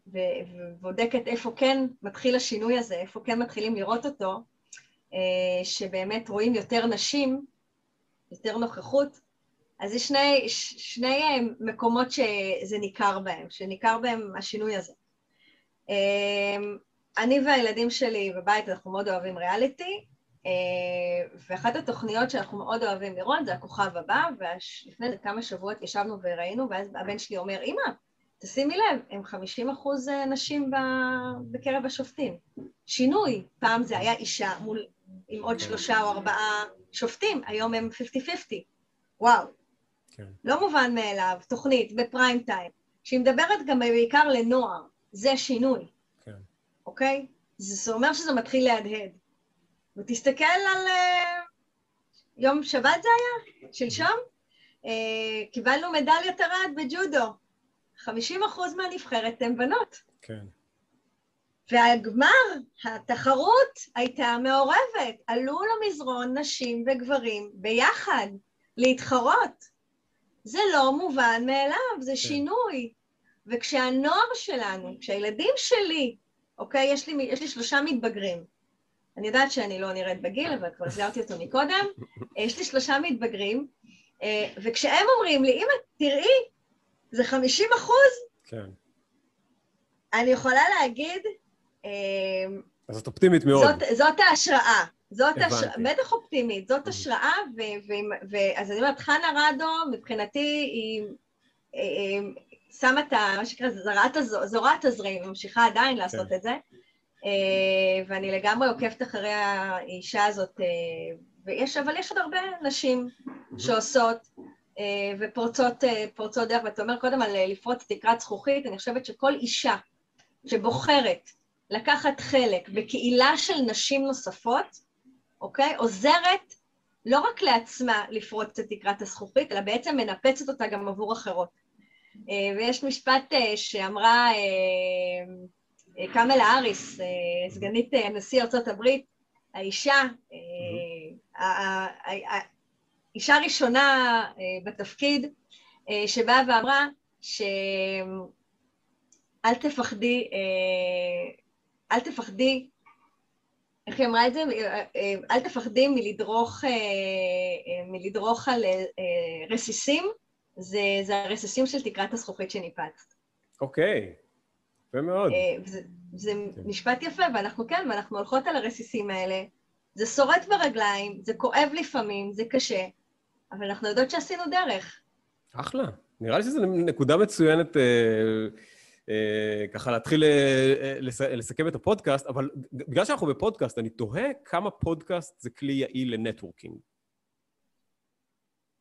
ובודקת איפה כן מתחיל השינוי הזה, איפה כן מתחילים לראות אותו, אה, שבאמת רואים יותר נשים, יותר נוכחות, אז יש שני, שני אה, מקומות שזה ניכר בהם, שניכר בהם השינוי הזה. אה, אני והילדים שלי בבית, אנחנו מאוד אוהבים ריאליטי, ואחת התוכניות שאנחנו מאוד אוהבים לראות זה הכוכב הבא, ולפני כמה שבועות ישבנו וראינו, ואז הבן שלי אומר, אמא, תשימי לב, הם 50 אחוז אה, נשים בקרב השופטים. שינוי, פעם זה היה אישה מול, עם עוד שלושה או ארבעה שופטים, היום הם 50-50. וואו. כן. לא מובן מאליו, תוכנית בפריים טיים, שהיא מדברת גם בעיקר לנוער, זה שינוי. כן. אוקיי? זה אומר שזה מתחיל להדהד. ותסתכל על... uh, יום שבת זה היה? שלשום? Uh, קיבלנו מדליית ארד בג'ודו. 50 אחוז מהנבחרת הן בנות. כן. והגמר, התחרות הייתה מעורבת. עלו למזרון נשים וגברים ביחד להתחרות. זה לא מובן מאליו, זה כן. שינוי. וכשהנוער שלנו, כשהילדים שלי, אוקיי, יש לי, יש לי שלושה מתבגרים. אני יודעת שאני לא נראית בגיל, אבל כבר הזכרתי אותו מקודם. יש לי שלושה מתבגרים, אה, וכשהם אומרים לי, אמא, תראי, זה 50 אחוז? כן. אני יכולה להגיד... אמ, אז את אופטימית מאוד. זאת, זאת ההשראה. זאת השראה, בטח אופטימית, זאת השראה, ואז אני אומרת, חנה רדו, מבחינתי, היא שמה את ה... מה שנקרא, זורעת הזרעים, ממשיכה עדיין לעשות כן. את זה, אה, ואני לגמרי עוקבת אחרי האישה הזאת, אה, ויש, אבל יש עוד הרבה נשים שעושות, אה, ופורצות דרך, ואתה אומר קודם על לפרוץ תקרת זכוכית, אני חושבת שכל אישה שבוחרת לקחת חלק בקהילה של נשים נוספות, אוקיי? עוזרת לא רק לעצמה לפרוץ את תקרת הזכוכית, אלא בעצם מנפצת אותה גם עבור אחרות. ויש משפט שאמרה קמלה האריס, סגנית נשיא ארצות הברית, האישה, אישה ראשונה אה, בתפקיד אה, שבאה ואמרה שאל תפחדי, אה, אל תפחדי, איך היא אמרה את זה? אל תפחדי מלדרוך, מלדרוך על רסיסים, זה, זה הרסיסים של תקרת הזכוכית שניפצת. אוקיי, יפה מאוד. זה, זה כן. משפט יפה, ואנחנו כן, ואנחנו הולכות על הרסיסים האלה. זה שורט ברגליים, זה כואב לפעמים, זה קשה, אבל אנחנו יודעות שעשינו דרך. אחלה. נראה לי שזו נקודה מצוינת אה, אה, ככה להתחיל אה, אה, לס, לסכם את הפודקאסט, אבל בגלל שאנחנו בפודקאסט, אני תוהה כמה פודקאסט זה כלי יעיל לנטוורקינג.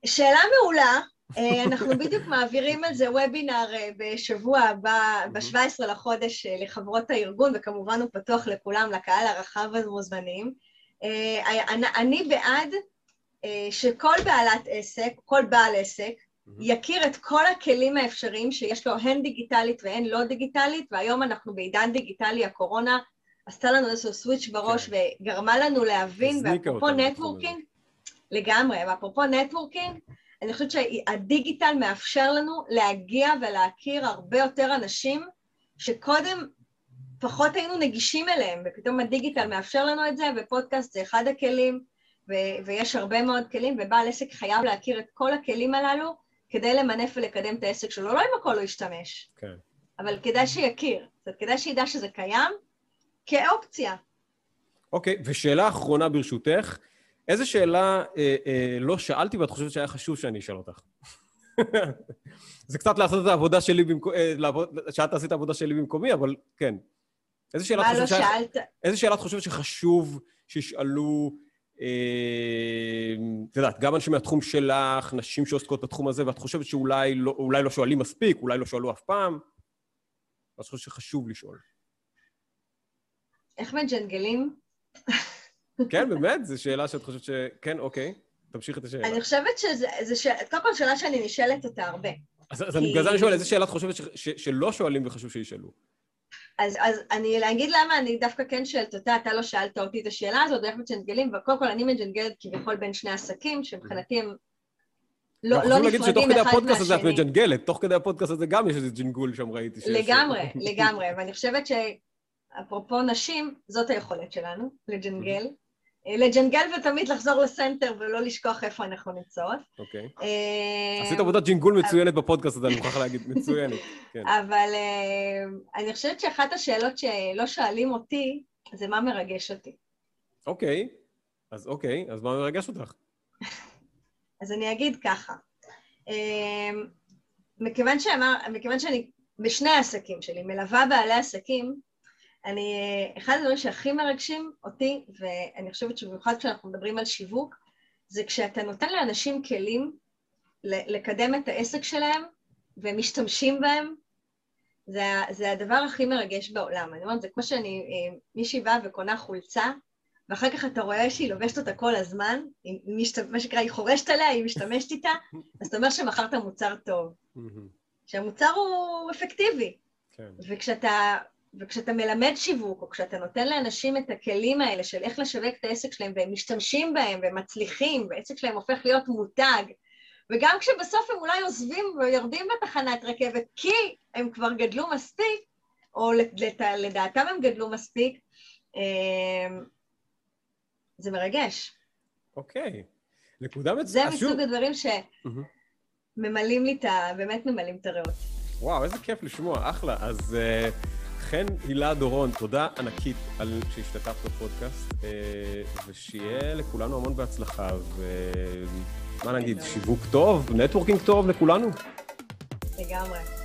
שאלה מעולה. אה, אנחנו בדיוק מעבירים על זה וובינר אה, בשבוע הבא, ב-17 לחודש, לחברות הארגון, וכמובן הוא פתוח לכולם, לקהל הרחב המוזמנים. אני בעד אה, שכל בעלת עסק, כל בעל עסק, יכיר את כל הכלים האפשריים שיש לו הן דיגיטלית והן לא דיגיטלית, והיום אנחנו בעידן דיגיטלי, הקורונה עשתה לנו איזשהו switch בראש כן. וגרמה לנו להבין, ואפרופו networking, לגמרי, ואפרופו networking, אני חושבת שהדיגיטל מאפשר לנו להגיע ולהכיר הרבה יותר אנשים שקודם פחות היינו נגישים אליהם, ופתאום הדיגיטל מאפשר לנו את זה, ופודקאסט זה אחד הכלים. ו- ויש הרבה מאוד כלים, ובעל עסק חייב להכיר את כל הכלים הללו כדי למנף ולקדם את העסק שלו. לא אם הכל הוא ישתמש, כן. אבל כדאי שיכיר. זאת אומרת, כדאי שידע שזה קיים כאופציה. אוקיי, ושאלה אחרונה ברשותך, איזה שאלה אה, אה, לא שאלתי ואת חושבת שהיה חשוב שאני אשאל אותך? *laughs* זה קצת לעשות את העבודה שלי במקום... אה, שאת תעשי את העבודה שלי במקומי, אבל כן. איזה שאלה. מה לא שאלת? איזה שאלה את חושבת שחשוב שישאלו, את יודעת, גם אנשים מהתחום שלך, נשים שעוסקות בתחום הזה, ואת חושבת שאולי לא, לא שואלים מספיק, אולי לא שאלו אף פעם? אני חושבת שחשוב לשאול. איך מג'נגלים? כן, באמת? זו שאלה שאת חושבת ש... כן, אוקיי. תמשיך את השאלה. אני חושבת שזו שאלה, קודם כל שאלה שאני נשאלת אותה הרבה. אז, אז בגלל זה אני שואל, איזה שאלה את חושבת שלא שואלים וחשוב שישאלו? אז, אז אני להגיד למה אני דווקא כן שואלת אותה, אתה לא שאלת אותי את השאלה הזאת, ואיך מג'נגלים, וקודם כל אני מג'נגלת כביכול בין שני עסקים, שמבחינתי הם לא, לא נפרדים אחד מהשני. להגיד שתוך כדי הפודקאסט הזה את מג'נגלת, תוך כדי הפודקאסט הזה גם יש איזה ג'ינגול שם ראיתי. שיש... לגמרי, *laughs* לגמרי, ואני חושבת שאפרופו נשים, זאת היכולת שלנו, לג'נגל. אה, לג'נגל ותמיד לחזור לסנטר ולא לשכוח איפה אנחנו נמצאות. אוקיי. אה, עשית עבודת ג'ינגול מצוינת בפודקאסט הזה, אני מוכרח להגיד, מצוינת. כן. אבל אה, אני חושבת שאחת השאלות שלא שואלים אותי, זה מה מרגש אותי. אוקיי, אז אוקיי, אז מה מרגש אותך? אז אני אגיד ככה, מכיוון, שאמר, מכיוון שאני בשני העסקים שלי מלווה בעלי עסקים, אני, אחד הדברים שהכי מרגשים אותי, ואני חושבת שבמיוחד כשאנחנו מדברים על שיווק, זה כשאתה נותן לאנשים כלים לקדם את העסק שלהם, והם משתמשים בהם, זה, זה הדבר הכי מרגש בעולם. אני אומרת, זה כמו שאני, מישהי באה וקונה חולצה, ואחר כך אתה רואה שהיא לובשת אותה כל הזמן, היא משת... מה שנקרא, היא חורשת עליה, היא משתמשת איתה, אז אתה אומר שמכרת מוצר טוב. שהמוצר הוא אפקטיבי. כן. וכשאתה וכשאתה מלמד שיווק, או כשאתה נותן לאנשים את הכלים האלה של איך לשווק את העסק שלהם, והם משתמשים בהם ומצליחים, והעסק שלהם הופך להיות מותג, וגם כשבסוף הם אולי עוזבים ויורדים בתחנת רכבת כי הם כבר גדלו מספיק, או לדעתם הם גדלו מספיק, אמ, זה מרגש. אוקיי. נקודה מצוינת. זה מסוג הדברים שממלאים לי את ה... באמת ממלאים את הריאות. וואו, איזה כיף לשמוע, אחלה. אז... Uh... חן הילה דורון, תודה ענקית על שהשתתפת בפודקאסט, אה, ושיהיה לכולנו המון בהצלחה, ומה נגיד, שיווק טוב, נטוורקינג טוב לכולנו? לגמרי.